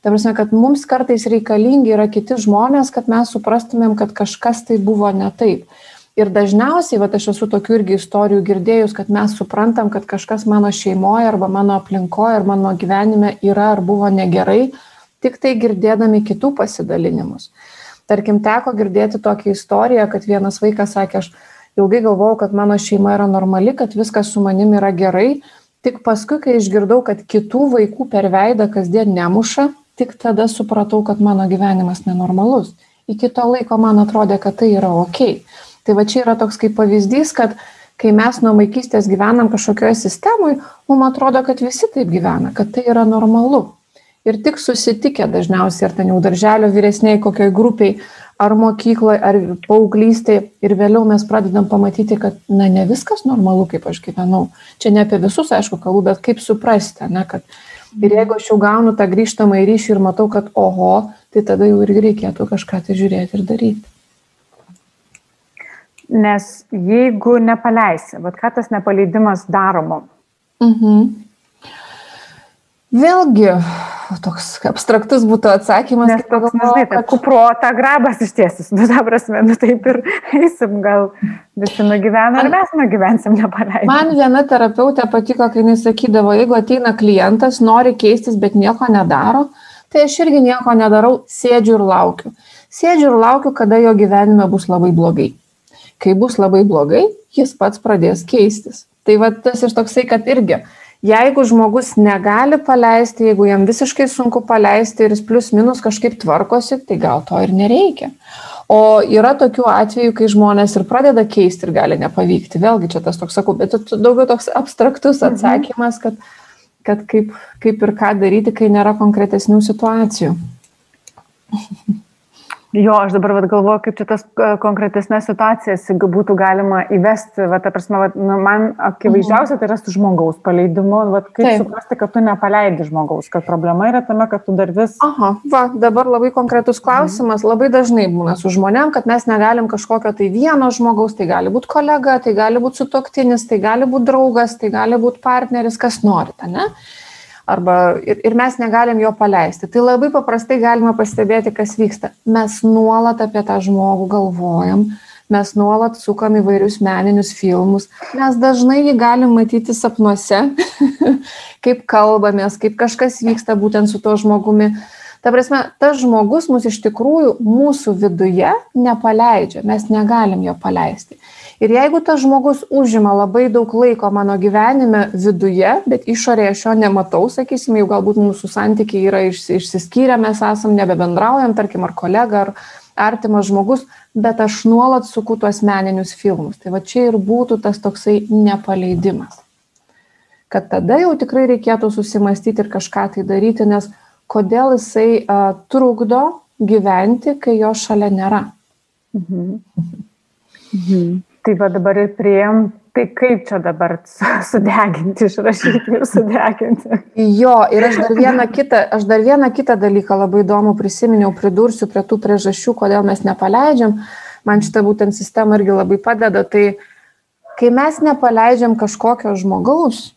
C: Tai prasme, kad mums kartais reikalingi yra kiti žmonės, kad mes suprastumėm, kad kažkas tai buvo ne taip. Ir dažniausiai, va, aš esu tokių irgi istorijų girdėjus, kad mes suprantam, kad kažkas mano šeimoje arba mano aplinkoje ar mano gyvenime yra ar buvo negerai, tik tai girdėdami kitų pasidalinimus. Tarkim, teko girdėti tokią istoriją, kad vienas vaikas sakė, aš ilgai galvojau, kad mano šeima yra normali, kad viskas su manim yra gerai, tik paskui, kai išgirdau, kad kitų vaikų per veidą kasdien nemuša, tik tada supratau, kad mano gyvenimas nenormalus. Iki to laiko man atrodė, kad tai yra ok. Tai va čia yra toks kaip pavyzdys, kad kai mes nuo vaikystės gyvenam kažkokioje sistemoje, mums atrodo, kad visi taip gyvena, kad tai yra normalu. Ir tik susitikę dažniausiai, ar ten jau darželio vyresniai, kokioj grupiai, ar mokykloje, ar paauglystėje, ir vėliau mes pradedam pamatyti, kad, na, ne viskas normalu, kaip aš gyvenau. Čia ne apie visus, aišku, kalbu, bet kaip suprasti, ne, kad ir jeigu aš jau gaunu tą grįžtamą į ryšį ir matau, kad oho, tai tada jau irgi reikėtų kažką tai žiūrėti ir daryti.
B: Nes jeigu nepaleisi, bet ką tas nepaleidimas daro mum?
C: Mhm. Vėlgi, toks abstraktus būtų atsakymas.
B: Nes toks, nežinai, kad kuprota grabas iš tiesis, <laughs> nu, ta prasme, nu taip ir eisim, gal visi nugyvena, ar mes nugyvensim nepaleidžiam.
C: Man viena terapeutė patiko, kai jis sakydavo, jeigu ateina klientas, nori keistis, bet nieko nedaro, tai aš irgi nieko nedarau, sėdžiu ir laukiu. Sėdžiu ir laukiu, kada jo gyvenime bus labai blogai kai bus labai blogai, jis pats pradės keistis. Tai va tas ir toksai, kad irgi, jeigu žmogus negali paleisti, jeigu jam visiškai sunku paleisti ir jis plus minus kažkaip tvarkosi, tai gal to ir nereikia. O yra tokių atvejų, kai žmonės ir pradeda keisti ir gali nepavykti. Vėlgi čia tas toks sakau, bet daugiau toks abstraktus mhm. atsakymas, kad, kad kaip, kaip ir ką daryti, kai nėra konkretesnių situacijų. <laughs>
B: Jo, aš dabar vat, galvoju, kaip čia tas e, konkretesnės situacijas būtų galima įvesti. Va, ta prasme, va, nu, man akivaizdžiausia tai yra su žmogaus paleidimu. Va, kaip suprasti, kad tu nepaleidi žmogaus, kad problema yra tame, kad tu dar vis...
C: Aha, va, dabar labai konkretus klausimas. Mhm. Labai dažnai būna su žmonėm, kad mes negalim kažkokio tai vieno žmogaus, tai gali būti kolega, tai gali būti sutoktinis, tai gali būti draugas, tai gali būti partneris, kas norite, ne? Arba ir, ir mes negalim jo paleisti. Tai labai paprastai galima pastebėti, kas vyksta. Mes nuolat apie tą žmogų galvojam, mes nuolat sukam įvairius meninius filmus, mes dažnai jį galim matyti sapnuose, <laughs> kaip kalbamės, kaip kažkas vyksta būtent su tuo žmogumi. Ta prasme, tas žmogus mus iš tikrųjų mūsų viduje nepaleidžia, mes negalim jo paleisti. Ir jeigu tas žmogus užima labai daug laiko mano gyvenime viduje, bet išorėje aš jo nematau, sakysim, jau galbūt mūsų santykiai yra išsiskyrę, mes esam nebebendraujam, tarkim, ar kolega, ar artimas žmogus, bet aš nuolat suku tuos meninius filmus. Tai va čia ir būtų tas toksai nepaleidimas. Kad tada jau tikrai reikėtų susimastyti ir kažką tai daryti, nes kodėl jisai uh, trukdo gyventi, kai jo šalia nėra. Mhm.
B: Mhm. Tai va dabar ir prieėm, tai kaip čia dabar sudeginti, išrašyti ir sudeginti.
C: Jo, ir aš dar vieną kitą, aš dar vieną kitą dalyką labai įdomu prisiminiau, pridursiu prie tų priežasčių, kodėl mes nepaleidžiam. Man šitą būtent sistema irgi labai padeda. Tai kai mes nepaleidžiam kažkokio žmogaus,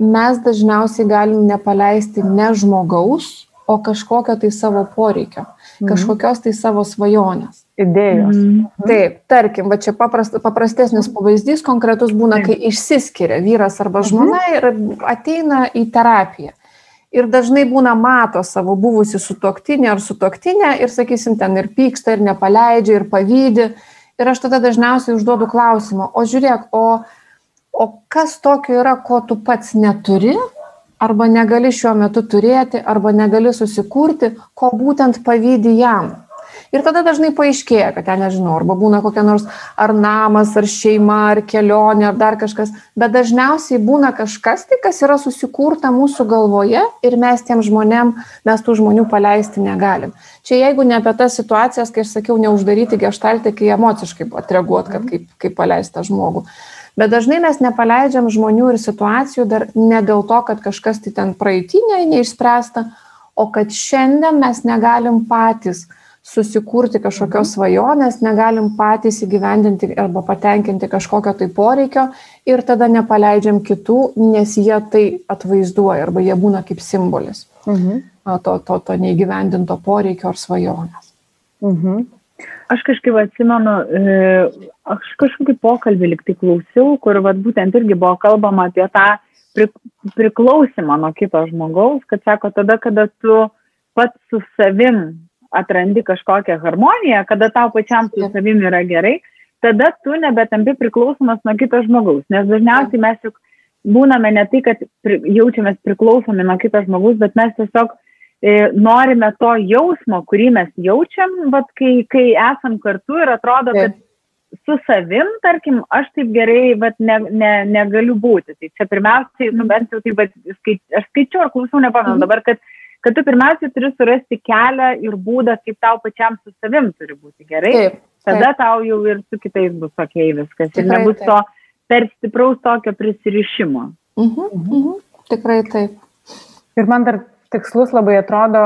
C: mes dažniausiai galim nepaleisti ne žmogaus, o kažkokio tai savo poreikio, mhm. kažkokios tai savo svajonės
B: idėjos. Mm.
C: Taip, tarkim, va čia paprast, paprastesnis pavyzdys konkretus būna, kai išsiskiria vyras arba mhm. žmona ir ateina į terapiją. Ir dažnai būna mato savo buvusi sutuoktinę ar sutuoktinę ir, sakysim, ten ir pyksta, ir nepaleidžia, ir pavydį. Ir aš tada dažniausiai užduodu klausimą, o žiūrėk, o, o kas tokio yra, ko tu pats neturi, arba negali šiuo metu turėti, arba negali susikurti, ko būtent pavydį jam. Ir tada dažnai paaiškėja, kad ten nežinau, arba būna kokia nors ar namas, ar šeima, ar kelionė, ar dar kažkas, bet dažniausiai būna kažkas tai, kas yra susikurta mūsų galvoje ir mes tiem žmonėm, mes tų žmonių paleisti negalim. Čia jeigu ne apie tas situacijas, kai aš sakiau, neuždaryti gestaltį, kai emociškai atreaguot, kad kaip, kaip paleisti tą žmogų. Bet dažnai mes nepaleidžiam žmonių ir situacijų dar ne dėl to, kad kažkas tai ten praeitinė neišspręsta, o kad šiandien mes negalim patys susikurti kažkokios svajonės, negalim patys įgyvendinti arba patenkinti kažkokio tai poreikio ir tada nepaleidžiam kitų, nes jie tai atvaizduoja arba jie būna kaip simbolis mhm. to, to, to neįgyvendinto poreikio ar svajonės.
D: Mhm. Aš kažkaip atsimenu, e, aš kažkokį pokalbį liktai klausiau, kur vat, būtent irgi buvo kalbama apie tą priklausimą nuo kito žmogaus, kad sako, tada, kada tu pats su savim atrandi kažkokią harmoniją, kada tau pačiam su savimi yra gerai, tada tu nebetampi priklausomas nuo kito žmogaus. Nes dažniausiai mes juk būname ne tai, kad jaučiamės priklausomi nuo kito žmogaus, bet mes tiesiog e, norime to jausmo, kurį mes jaučiam, vat, kai, kai esam kartu ir atrodo, kad su savim, tarkim, aš taip gerai vat, ne, ne, negaliu būti. Tai čia pirmiausiai, nu, bent jau taip, skaič, aš skaičiu ar klausau, nepamenu dabar, kad, kad tu pirmiausiai turi surasti kelią ir būdą, kaip tau pačiam su savim turi būti gerai. Taip, taip. Tada tau jau ir su kitais bus ok viskas. Ir nebus to per stipraus tokio prisirišimo.
C: Mhm, mhm. Tikrai taip.
B: Ir man dar tikslus labai atrodo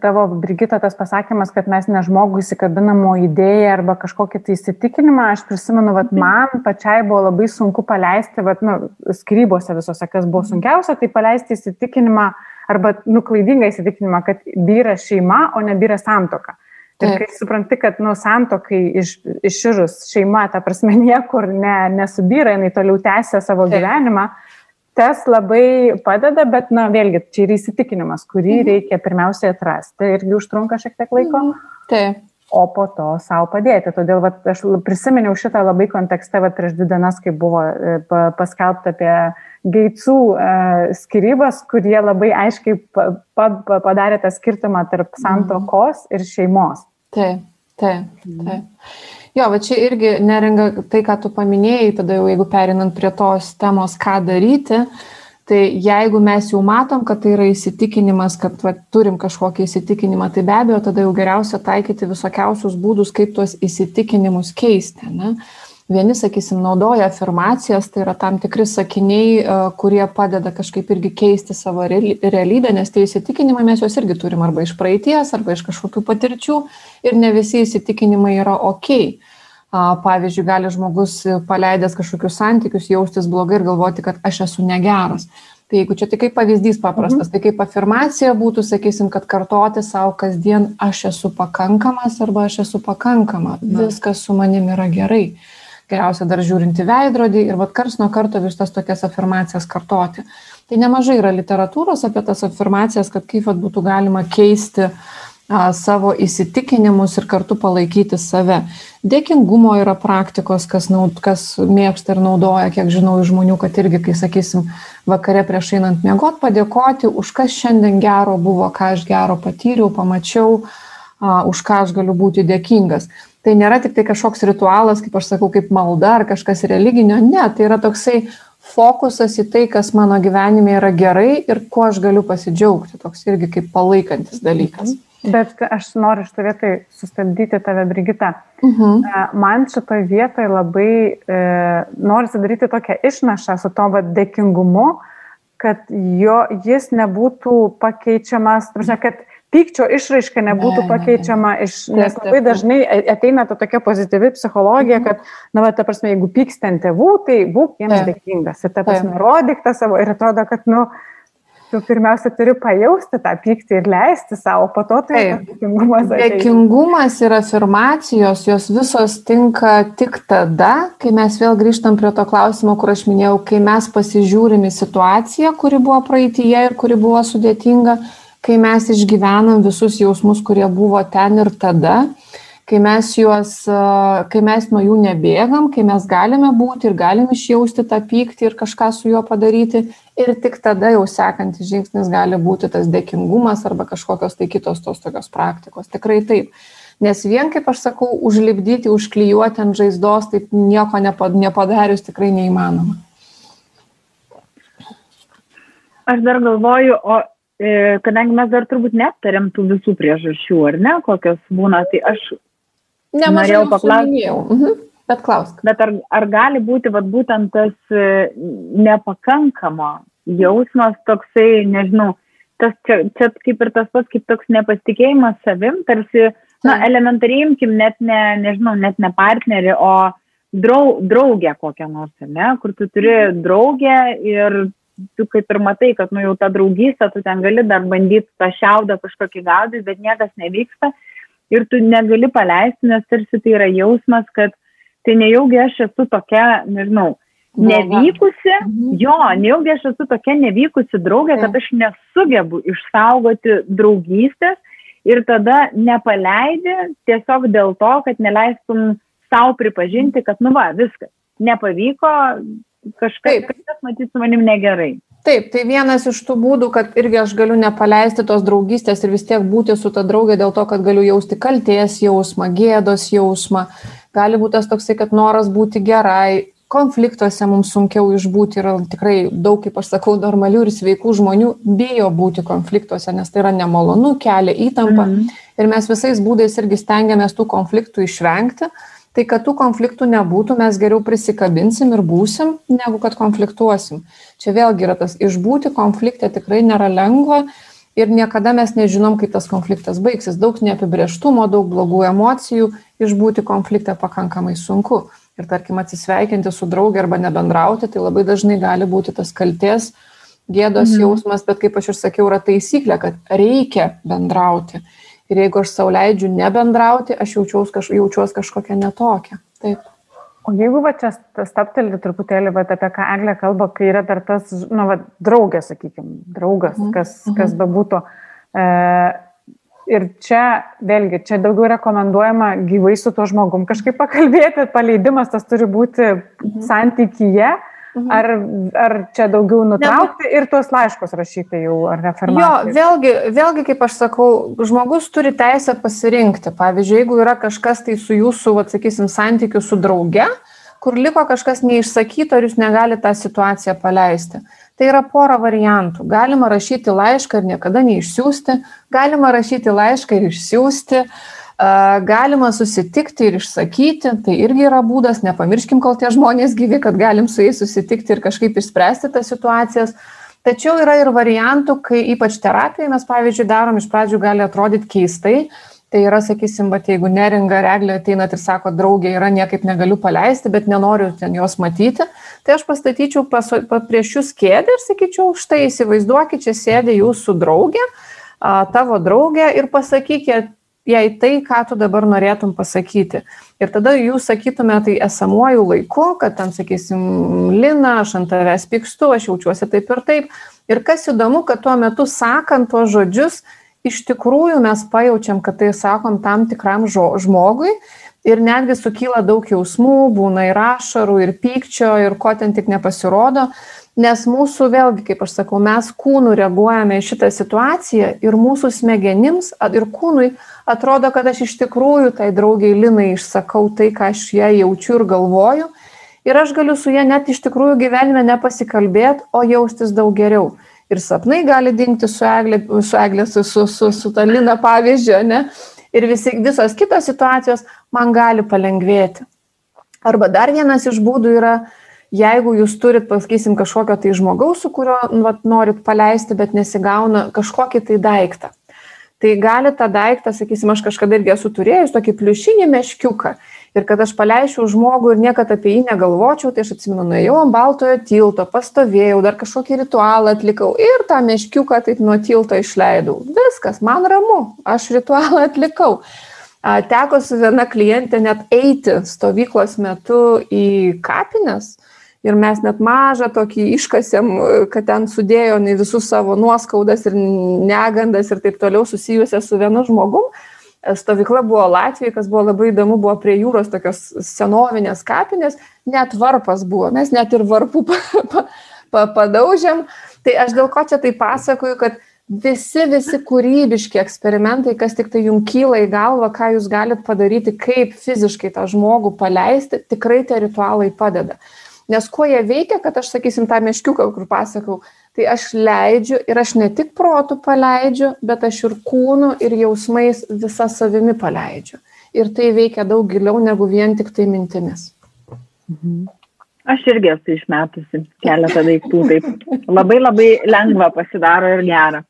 B: tavo, Brigita, tas pasakymas, kad mes ne žmogų įsikabinamo idėją arba kažkokį tai įsitikinimą. Aš prisimenu, kad man pačiai buvo labai sunku paleisti, vat, nu, skrybose visose, kas buvo sunkiausia, tai paleisti įsitikinimą arba nuklaidingą įsitikinimą, kad vyra šeima, o ne vyra santoka. Ir kai supranti, kad nu, santokai iš, iširus šeima, ta prasme, <laughs> niekur ne, nesubyra, jinai toliau tęsia savo Taip. gyvenimą, tas labai padeda, bet, na, vėlgi, čia yra įsitikinimas, kurį mhm. reikia pirmiausiai atrasti irgi užtrunka šiek tiek laiko. Mhm.
C: Taip.
B: O po to savo padėti. Todėl vat, aš prisiminiau šitą labai kontekste vat, prieš dvi dienas, kai buvo e, paskelbta apie geitsų e, skirybas, kurie labai aiškiai pa, pa, padarė tą skirtumą tarp mhm. santokos ir šeimos.
C: Taip, taip, taip. Mhm. Jo, va čia irgi neringa tai, ką tu paminėjai, tada jau jeigu perinant prie tos temos, ką daryti, tai jeigu mes jau matom, kad tai yra įsitikinimas, kad va, turim kažkokį įsitikinimą, tai be abejo tada jau geriausia taikyti visokiausius būdus, kaip tuos įsitikinimus keisti. Ne? Vieni, sakysim, naudoja afirmacijas, tai yra tam tikri sakiniai, e, kurie padeda kažkaip irgi keisti savo realybę, nes tie įsitikinimai mes juos irgi turim arba iš praeities, arba iš kažkokių patirčių ir ne visi įsitikinimai yra ok. Pavyzdžiui, gali žmogus paleidęs kažkokius santykius jaustis blogai ir galvoti, kad aš esu negeras. Tai jeigu čia tik kaip pavyzdys paprastas, mhm. tai kaip afirmacija būtų, sakysim, kad kartoti savo kasdien aš esu pakankamas arba aš esu pakankama, viskas su manim yra gerai geriausia dar žiūrint į veidrodį ir vat kars nuo karto vis tas tokias afirmacijas kartoti. Tai nemažai yra literatūros apie tas afirmacijas, kad kaip vat būtų galima keisti a, savo įsitikinimus ir kartu palaikyti save. Dėkingumo yra praktikos, kas, naud, kas mėgsta ir naudoja, kiek žinau žmonių, kad irgi, kai sakysim, vakare prieš einant miegot, padėkoti už kas šiandien gero buvo, ką aš gero patyriau, pamačiau, a, už ką aš galiu būti dėkingas tai nėra tik tai kažkoks ritualas, kaip aš sakau, kaip malda ar kažkas religinio, ne, tai yra toksai fokusas į tai, kas mano gyvenime yra gerai ir kuo aš galiu pasidžiaugti, toks irgi kaip palaikantis dalykas.
B: Bet aš noriu šitą vietą sustabdyti tave, Brigita. Mhm. Man šitoje vietoje labai e, noriu sudaryti tokią išnašą su to dėkingumu, kad jo, jis nebūtų pakeičiamas, prasme, kad pykčio išraiška nebūtų ne, pakeičiama iš, nes labai dažnai ateina ta tokia pozityvi psichologija, mhm. kad, na, va, ta prasme, jeigu pyksti ant tėvų, tai būk jiems dėkingas. Ir ta prasme, rodyk tą savo ir atrodo, kad, nu, tu pirmiausia turi pajausti tą pyktį ir leisti savo, po to tai
C: dėkingumas. Dėkingumas ir afirmacijos, jos visos tinka tik tada, kai mes vėl grįžtam prie to klausimo, kur aš minėjau, kai mes pasižiūrim į situaciją, kuri buvo praeitie ir kuri buvo sudėtinga kai mes išgyvenam visus jausmus, kurie buvo ten ir tada, kai mes, juos, kai mes nuo jų nebėgam, kai mes galime būti ir galim išjausti tą pyktį ir kažką su juo padaryti. Ir tik tada jau sekantis žingsnis gali būti tas dėkingumas arba kažkokios tai kitos tos tokios praktikos. Tikrai taip. Nes vien, kaip aš sakau, užlipdyti, užklijuoti ant žaizdos, taip nieko nepadarius tikrai neįmanoma.
D: Aš dar galvoju, o E, kadangi mes dar turbūt neaptarėm tų visų priežasčių, ar ne, kokios būna, tai aš
C: Nemažai norėjau paklausti. Mhm. Bet klausk.
D: Bet ar, ar gali būti vat, būtent tas e, nepakankamo jausmas toksai, nežinau, tas čia, čia kaip ir tas pats, kaip toks nepasitikėjimas savim, tarsi, na, elementariai imkim net ne, nežinau, net ne partnerį, o drau, draugę kokią nors, ne, kur tu turi draugę ir tu kaip ir matai, kad nu jau ta draugystė, tu ten gali dar bandyti tą šiaudą kažkokį gaudyti, bet niekas nevyksta ir tu negali paleisti, nes tarsi tai yra jausmas, kad tai nejaugi aš esu tokia, nežinau, nevykusi, mhm. jo, nejaugi aš esu tokia nevykusi draugė, kad aš nesugebu išsaugoti draugystės ir tada nepaleidi tiesiog dėl to, kad neleistum savo pripažinti, kad nu va, viskas, nepavyko, kažkaip, kažkas matyt su manim negerai.
C: Taip, tai vienas iš tų būdų, kad irgi aš galiu nepaleisti tos draugystės ir vis tiek būti su ta draugė dėl to, kad galiu jausti kalties jausmą, gėdos jausmą. gali būti tas toksai, kad noras būti gerai, konfliktuose mums sunkiau išbūti yra tikrai daug, kaip aš sakau, normalių ir sveikų žmonių bijo būti konfliktuose, nes tai yra nemalonu, kelia įtampą mm ir mes visais būdais irgi stengiamės tų konfliktų išvengti. Tai kad tų konfliktų nebūtų, mes geriau prisikabinsim ir būsim, negu kad konfliktuosim. Čia vėlgi yra tas išbūti konfliktė tikrai nėra lengva ir niekada mes nežinom, kaip tas konfliktas baigsis. Daug neapibrieštumo, daug blogų emocijų, išbūti konfliktą pakankamai sunku ir tarkim atsisveikinti su draugė arba nebendrauti, tai labai dažnai gali būti tas kalties, gėdos mhm. jausmas, bet kaip aš ir sakiau, yra taisyklė, kad reikia bendrauti. Ir jeigu aš sauliaidžiu nebendrauti, aš jaučiuos, kaž, jaučiuos kažkokia netokia. Taip.
B: O jeigu va čia staptelį truputėlį va, apie ką Eglė kalba, kai yra dar tas, na, va, draugė, sakykime, draugas, mhm. kas, kas mhm. bebūtų, e, Ir čia, vėlgi, čia daugiau rekomenduojama gyvai su tuo žmogum kažkaip pakalbėti, paleidimas tas turi būti mhm. santykyje, mhm. Ar, ar čia daugiau nutraukti ir tuos laiškus rašyti jau, ar reformuoti.
C: Jo, vėlgi, vėlgi, kaip aš sakau, žmogus turi teisę pasirinkti. Pavyzdžiui, jeigu yra kažkas tai su jūsų, atsakysim, santykiu su drauge, kur liko kažkas neišsakyto ir jūs negalite tą situaciją paleisti Tai yra pora variantų. Galima rašyti laišką ir niekada neišsiųsti, galima rašyti laišką ir išsiųsti, galima susitikti ir išsakyti, tai irgi yra būdas, nepamirškim, kol tie žmonės gyvi, kad galim su jais susitikti ir kažkaip išspręsti tas situacijas. Tačiau yra ir variantų, kai ypač terapijoje mes, pavyzdžiui, darom iš pradžių gali atrodyti keistai, Tai yra, sakysim, bet jeigu neringa reglė ateinat ir sako, draugė yra, niekaip negaliu paleisti, bet nenoriu ten jos matyti, tai aš pastatyčiau pas, pa, prieš jūs kėdę ir sakyčiau, štai įsivaizduokit, čia sėdė jūsų draugė, tavo draugė ir pasakykit jai tai, ką tu dabar norėtum pasakyti. Ir tada jūs sakytume tai esamuoju laiku, kad ten, sakysim, Lina, aš ant tavęs pykstu, aš jaučiuosi taip ir taip. Ir kas įdomu, kad tuo metu sakant tuos žodžius, iš tikrųjų mes pajaučiam, kad tai sakom tam tikram žmogui ir netgi sukyla daug jausmų, būna ir ašarų, ir pykčio, ir ko ten tik nepasirodo, nes mūsų vėlgi, kaip aš sakau, mes kūnų reaguojame į šitą situaciją ir mūsų smegenims ir kūnui atrodo, kad aš iš tikrųjų tai draugiai Linai išsakau tai, ką aš ją jaučiu ir galvoju. Ir aš galiu su ją net iš tikrųjų gyvenime nepasikalbėti, o jaustis daug geriau ir sapnai gali dingti su eglė, su, eglė, su, su, su, su ta lina pavyzdžio, ne? Ir visi, visos kitos situacijos man gali palengvėti. Arba dar vienas iš būdų yra, jeigu jūs turit, pasakysim, kažkokio tai žmogaus, su kuriuo nu, vat, norit paleisti, bet nesigauna kažkokį tai daiktą. Tai gali tą daiktą, sakysim, aš kažkada irgi esu turėjus tokį pliušinį meškiuką ir kad aš paleisčiau žmogų ir niekada apie jį negalvočiau, tai aš atsimenu, nuėjau ant baltojo tilto, pastovėjau, dar kažkokį ritualą atlikau ir tą meškiuką taip nuo tilto išleidau. Viskas, man ramu, aš ritualą atlikau. Teko su viena klientė net eiti stovyklos metu į kapines ir mes net mažą tokį iškasėm, kad ten sudėjo visus savo nuoskaudas ir negandas ir taip toliau susijusią su vienu žmogum stovykla buvo Latvijoje, kas buvo labai įdomu, buvo prie jūros tokios senovinės kapinės, net varpas buvo, mes net ir varpų pa, pa, pa, padaužėm. Tai aš dėl ko čia tai pasakoju, kad visi, visi kūrybiški eksperimentai, kas tik tai jums kyla į galvą, ką jūs galite padaryti, kaip fiziškai tą žmogų paleisti, tikrai tie ritualai padeda. Nes kuo jie veikia, kad aš sakysim tą meškiuką, kur pasakau, tai aš leidžiu ir aš ne tik protų paleidžiu, bet aš ir kūnu ir jausmais visą savimi paleidžiu. Ir tai veikia daug giliau negu vien tik tai mintimis.
D: Mhm. Aš irgi esu išmetusi keletą daiktų, taip labai labai lengva pasidaro ir gera.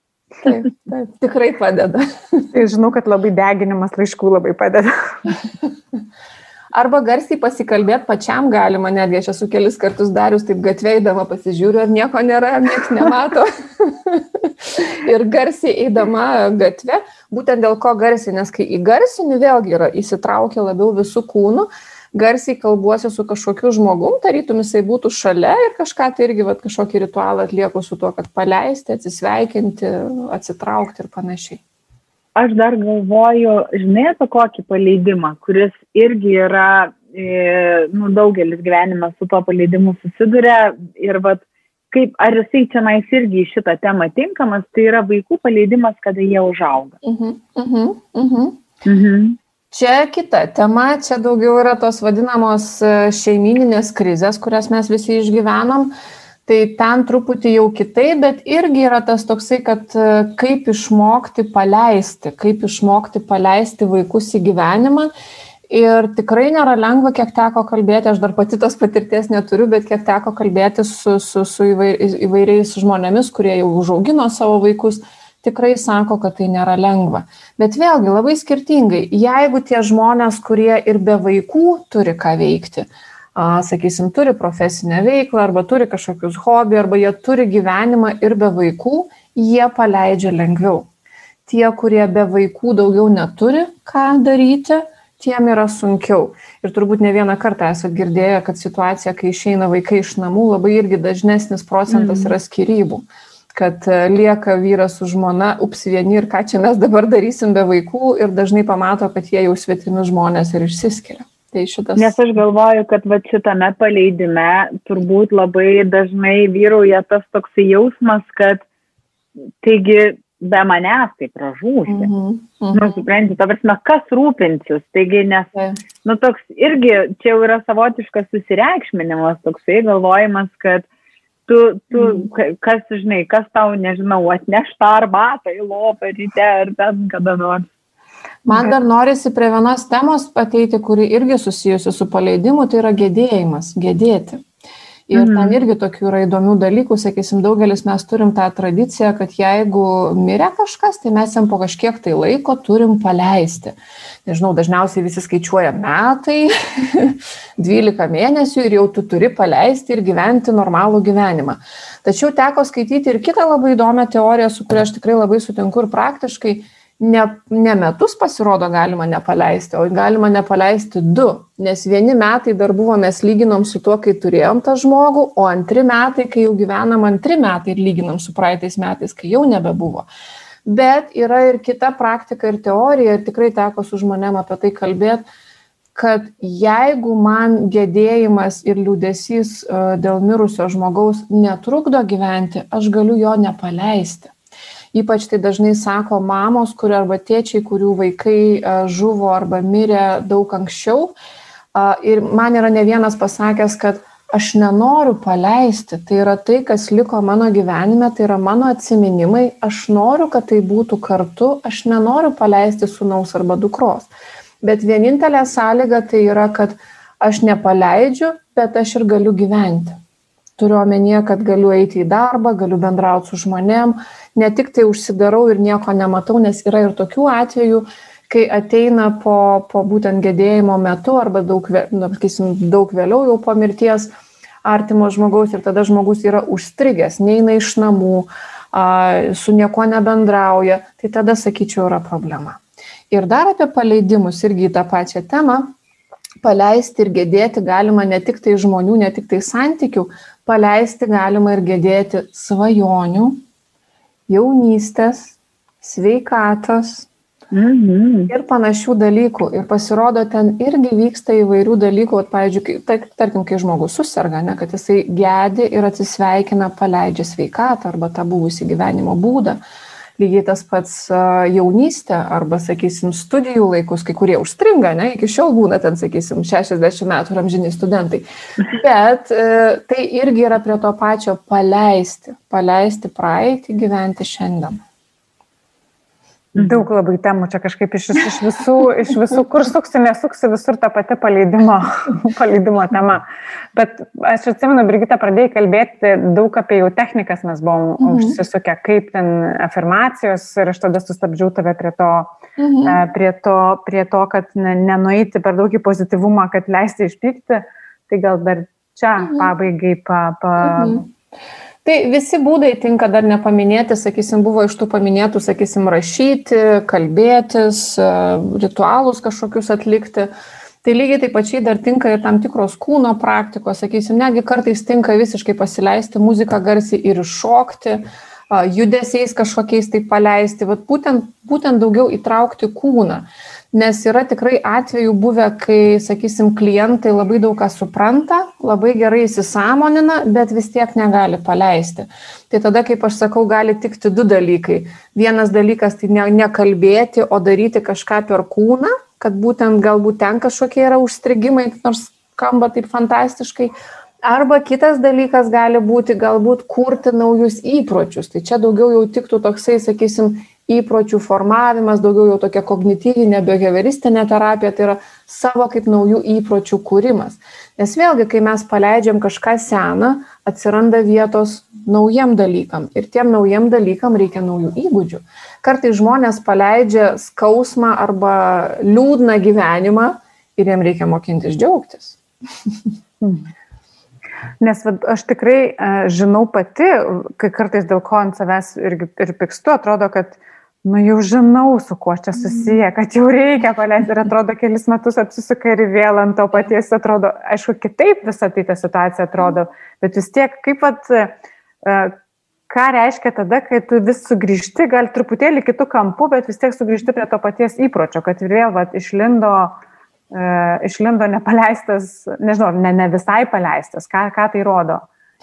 C: Taip, taip, tikrai padeda. <laughs>
B: Tai žinau, kad labai deginimas laiškų labai padeda. <laughs>
C: arba garsiai pasikalbėti pačiam galima, netgi aš esu kelis kartus darius, taip gatveidama pasižiūriu, ar nieko nėra, ar niekas nemato. <laughs> ir garsiai eidama gatve, būtent dėl ko garsiai, nes kai įgarsini vėlgi yra įsitraukia labiau visų kūnų, garsiai kalbuosi su kažkokiu žmogum, tarytum jisai būtų šalia ir kažką tai irgi vat, kažkokį ritualą atlieku su tuo, kad paleisti, atsisveikinti, atsitraukti ir panašiai
D: aš dar galvoju, žinai, apie kokį paleidimą, kuris irgi yra, e, nu, daugelis gyvenime su tuo paleidimu susiduria ir vat, kaip, ar jisai čia nais irgi į šitą temą tinkamas, tai yra vaikų paleidimas, kada jie užauga. Uh -huh, uh -huh, uh -huh. Uh -huh.
C: Čia kita tema, čia daugiau yra tos vadinamos e, šeimininės krizės, kurias mes visi išgyvenom. Tai ten truputį jau kitaip, bet irgi yra tas toksai, kad e, kaip išmokti paleisti, kaip išmokti paleisti vaikus į gyvenimą. Ir tikrai nėra lengva, kiek teko kalbėti, aš dar pati tos patirties neturiu, bet kiek teko kalbėti su, su, su įvairiais žmonėmis, kurie jau užaugino savo vaikus, tikrai sako, kad tai nėra lengva. Bet vėlgi labai skirtingai, jeigu tie žmonės, kurie ir be vaikų turi ką veikti, a, sakysim, turi profesinę veiklą arba turi kažkokius hobi arba jie turi gyvenimą ir be vaikų, jie paleidžia lengviau. Tie, kurie be vaikų daugiau neturi ką daryti, tiem yra sunkiau. Ir turbūt ne vieną kartą esate girdėję, kad situacija, kai išeina vaikai iš namų, labai irgi dažnesnis procentas mm. yra skirybų. Kad e, lieka vyras su žmona, ups vieni ir ką čia mes dabar darysim be vaikų ir dažnai pamato, kad jie jau svetimi žmonės ir išsiskiria. Tai šitas...
D: Nes aš galvoju, kad va šitame paleidime turbūt labai dažnai vyrauja tas toksai jausmas, kad taigi be manęs tai pražūsi. Mm -hmm. Mm -hmm. Nu, supranti, ta prasme, kas rūpinsis. Taigi, nes, nu, toks irgi čia jau yra savotiškas susireikšminimas, toksai galvojimas, kad tu, tu mm. kas, žinai, kas tau, nežinau, atneš tą arbatą į lopą ryte ar ten kada nors.
C: Man dar norisi prie vienos temos ateiti, kuri irgi susijusi su paleidimu, tai yra gedėjimas, gedėti. Ir mm. ten irgi tokių yra įdomių dalykų, sakysim, daugelis mes turim tą tradiciją, kad jeigu mirė kažkas, tai mes jam po kažkiek tai laiko turim paleisti. Nežinau, dažniausiai visi skaičiuoja metai, <laughs> 12 mėnesių ir jau tu turi paleisti ir gyventi normalų gyvenimą. Tačiau teko skaityti ir kitą labai įdomią teoriją, su kuria aš tikrai labai sutinku ir praktiškai ne, ne metus pasirodo galima nepaleisti, o galima nepaleisti du, nes vieni metai dar buvo mes lyginom su tuo, kai turėjom tą žmogų, o antri metai, kai jau gyvenam antri metai ir lyginam su praeitais metais, kai jau nebebuvo. Bet yra ir kita praktika ir teorija, ir tikrai teko su žmonėm apie tai kalbėti, kad jeigu man gedėjimas ir liūdėsys e, dėl mirusio žmogaus netrukdo gyventi, aš galiu jo nepaleisti. Ypač tai dažnai sako mamos, kurio arba tėčiai, kurių vaikai e, žuvo arba mirė daug anksčiau. Ir man yra ne vienas pasakęs, kad aš nenoriu paleisti, tai yra tai, kas liko mano gyvenime, tai yra mano atminimai, aš noriu, kad tai būtų kartu, aš nenoriu paleisti sunaus arba dukros. Bet vienintelė sąlyga tai yra, kad aš nepaleidžiu, bet aš ir galiu gyventi. Turiu omenyje, kad galiu eiti į darbą, galiu bendrauti su žmonėm, ne tik tai užsidarau ir nieko nematau, nes yra ir tokių atvejų, kai ateina po, po būtent gedėjimo metu arba daug, nu, sakysim, daug vėliau jau po mirties artimo žmogaus ir tada žmogus yra užstrigęs, neina iš namų, a, su niekuo nebendrauja, tai tada, sakyčiau, yra problema. Ir dar apie paleidimus irgi į tą pačią temą. Paleisti ir gedėti galima ne tik tai žmonių, ne tik tai santykių, paleisti galima ir gedėti svajonių, jaunystės, sveikatos mhm. ir panašių dalykų. Ir pasirodo, ten irgi vyksta įvairių dalykų, at, pavyzdžiui, tarkim, kai žmogus susirga, ne, kad jisai gedi ir atsisveikina, paleidžia sveikatą arba tą buvusį gyvenimo būdą. Lygiai tas pats jaunystė arba, sakysim, studijų laikus, kai kurie užstringa, ne, iki šiol būna ten, sakysim, 60 metų amžiniai studentai. Bet e, tai irgi yra prie to pačio paleisti, paleisti praeitį, gyventi šiandien.
B: Mhm. Daug labai temų čia kažkaip iš, iš, visų, iš visų, kur suksi, nesuksi, visur ta pati paleidimo, <laughs> paleidimo tema. Bet aš atsimenu, Brigita pradėjai kalbėti daug apie jau technikas, mes buvom mhm. užsisukę, kaip ten afirmacijos ir aš tada sustabdžiau tave prie to, mhm. E, prie to, prie to kad ne, nenueiti per daug į pozityvumą, kad leisti išpykti. Tai gal dar čia mhm. pabaigai pa. pa mhm.
C: Tai visi būdai tinka dar nepaminėti, sakysim, buvo iš tų paminėtų, sakysim, rašyti, kalbėtis, e, ritualus kažkokius atlikti. Tai lygiai taip pačiai dar tinka ir tam tikros kūno praktikos, sakysim, negi kartais tinka visiškai pasileisti muziką garsiai ir iššokti, judesiais kažkokiais tai paleisti, Vat būtent, būtent daugiau įtraukti kūną nes yra tikrai atvejų buvę, kai, sakysim, klientai labai daug ką supranta, labai gerai įsisamonina, bet vis tiek negali paleisti. Tai tada, kaip aš sakau, gali tikti du dalykai. Vienas dalykas tai ne, nekalbėti, o daryti kažką per kūną, kad būtent galbūt ten kažkokie yra užstrigimai, nors skamba taip fantastiškai. Arba kitas dalykas gali būti galbūt kurti naujus įpročius. Tai čia daugiau jau tiktų toksai, sakysim, įpročių formavimas, daugiau jau tokia kognityvinė, behavioristinė terapija, tai yra savo kaip naujų įpročių kūrimas. Nes vėlgi, kai mes paleidžiam kažką seną, atsiranda vietos naujiem dalykam ir tiem naujiem dalykam reikia naujų įgūdžių. Kartai žmonės paleidžia skausmą arba liūdną gyvenimą ir jiem reikia mokintis džiaugtis.
B: Nes va, aš tikrai uh, žinau pati, kai kartais dėl ko ant savęs ir, ir pikstu, atrodo, kad uh, nu jau žinau, su kuo čia susiję, kad jau reikia paleisti ir atrodo, kelis metus apsisuka ir vėl ant to paties atrodo, aišku, kitaip visą tai ta situacija atrodo, bet vis tiek, kaip pat, e, ką reiškia tada, kai tu vis sugrįžti, gal truputėlį kitų kampų, bet vis tiek sugrįžti prie to paties įpročio, kad vėl vat, išlindo, uh, išlindo nepaleistas, nežinau, ne, ne visai paleistas, ką, ką tai rodo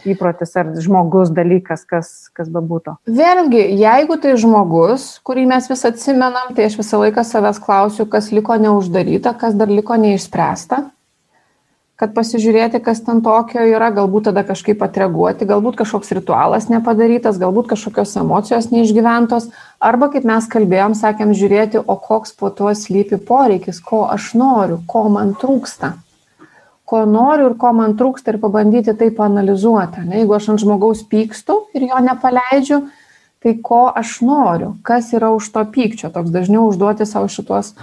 B: įprotis ar žmogus dalykas, kas, kas bebūtų.
C: Vėlgi, jeigu tai žmogus, kurį mes vis atsimenam, tai aš visą laiką savęs klausiu, kas liko neuždaryta, kas dar liko neišspręsta, kad pasižiūrėti, kas ten tokio yra, galbūt tada kažkaip atreaguoti, galbūt kažkoks ritualas nepadarytas, galbūt kažkokios emocijos neišgyventos, arba kaip mes kalbėjom, sakėm, žiūrėti, o koks po to slypi poreikis, ko aš noriu, ko man trūksta ko noriu ir ko man trūksta ir pabandyti tai panalizuoti. Ne? Jeigu aš ant žmogaus pykstu ir jo nepaleidžiu, tai ko aš noriu, kas yra už to pykčio, toks dažniau užduoti savo šitos,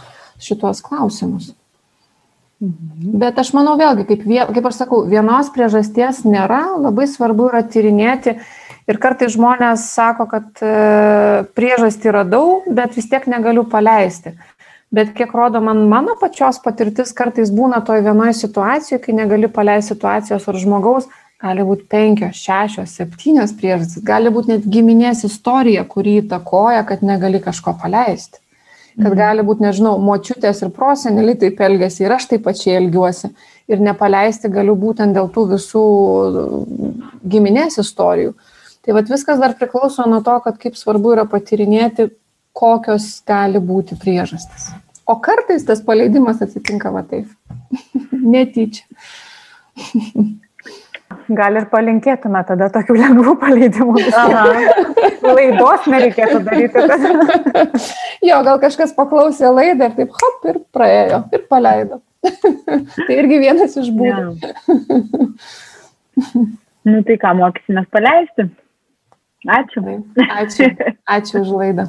C: šitos klausimus. Mhm. Bet aš manau vėlgi, kaip, kaip aš sakau, vienos priežasties nėra, labai svarbu yra tyrinėti ir kartai žmonės sako, kad e, priežastį radau, bet vis tiek negaliu paleisti bet kiek rodo man mano pačios patirtis, kartais būna toj vienoje situacijoje, kai negali paleisti situacijos ar žmogaus, gali būti penkios, šešios, septynios priežastys, gali būti net giminės istorija, kuri įtakoja, kad negali kažko paleisti. Kad mhm. gali būti, nežinau, močiutės ir proseneliai taip elgesi ir aš taip pačiai elgiuosi. Ir nepaleisti galiu būtent dėl tų visų giminės istorijų. Tai vad viskas dar priklauso nuo to, kad kaip svarbu yra patirinėti, kokios gali būti priežastis. O kartais tas paleidimas atsitinka va taip. <laughs> Netyčia. <laughs>
B: Gal ir palinkėtume tada tokių lengvų paleidimų. <laughs> Laidos nereikėtų daryti.
C: jo, gal kažkas paklausė laidą ir taip hop ir praėjo ir paleido. tai irgi vienas iš būdų.
D: nu tai ką, mokysimės paleisti. Ačiū.
C: Ačiū. Ačiū už laidą.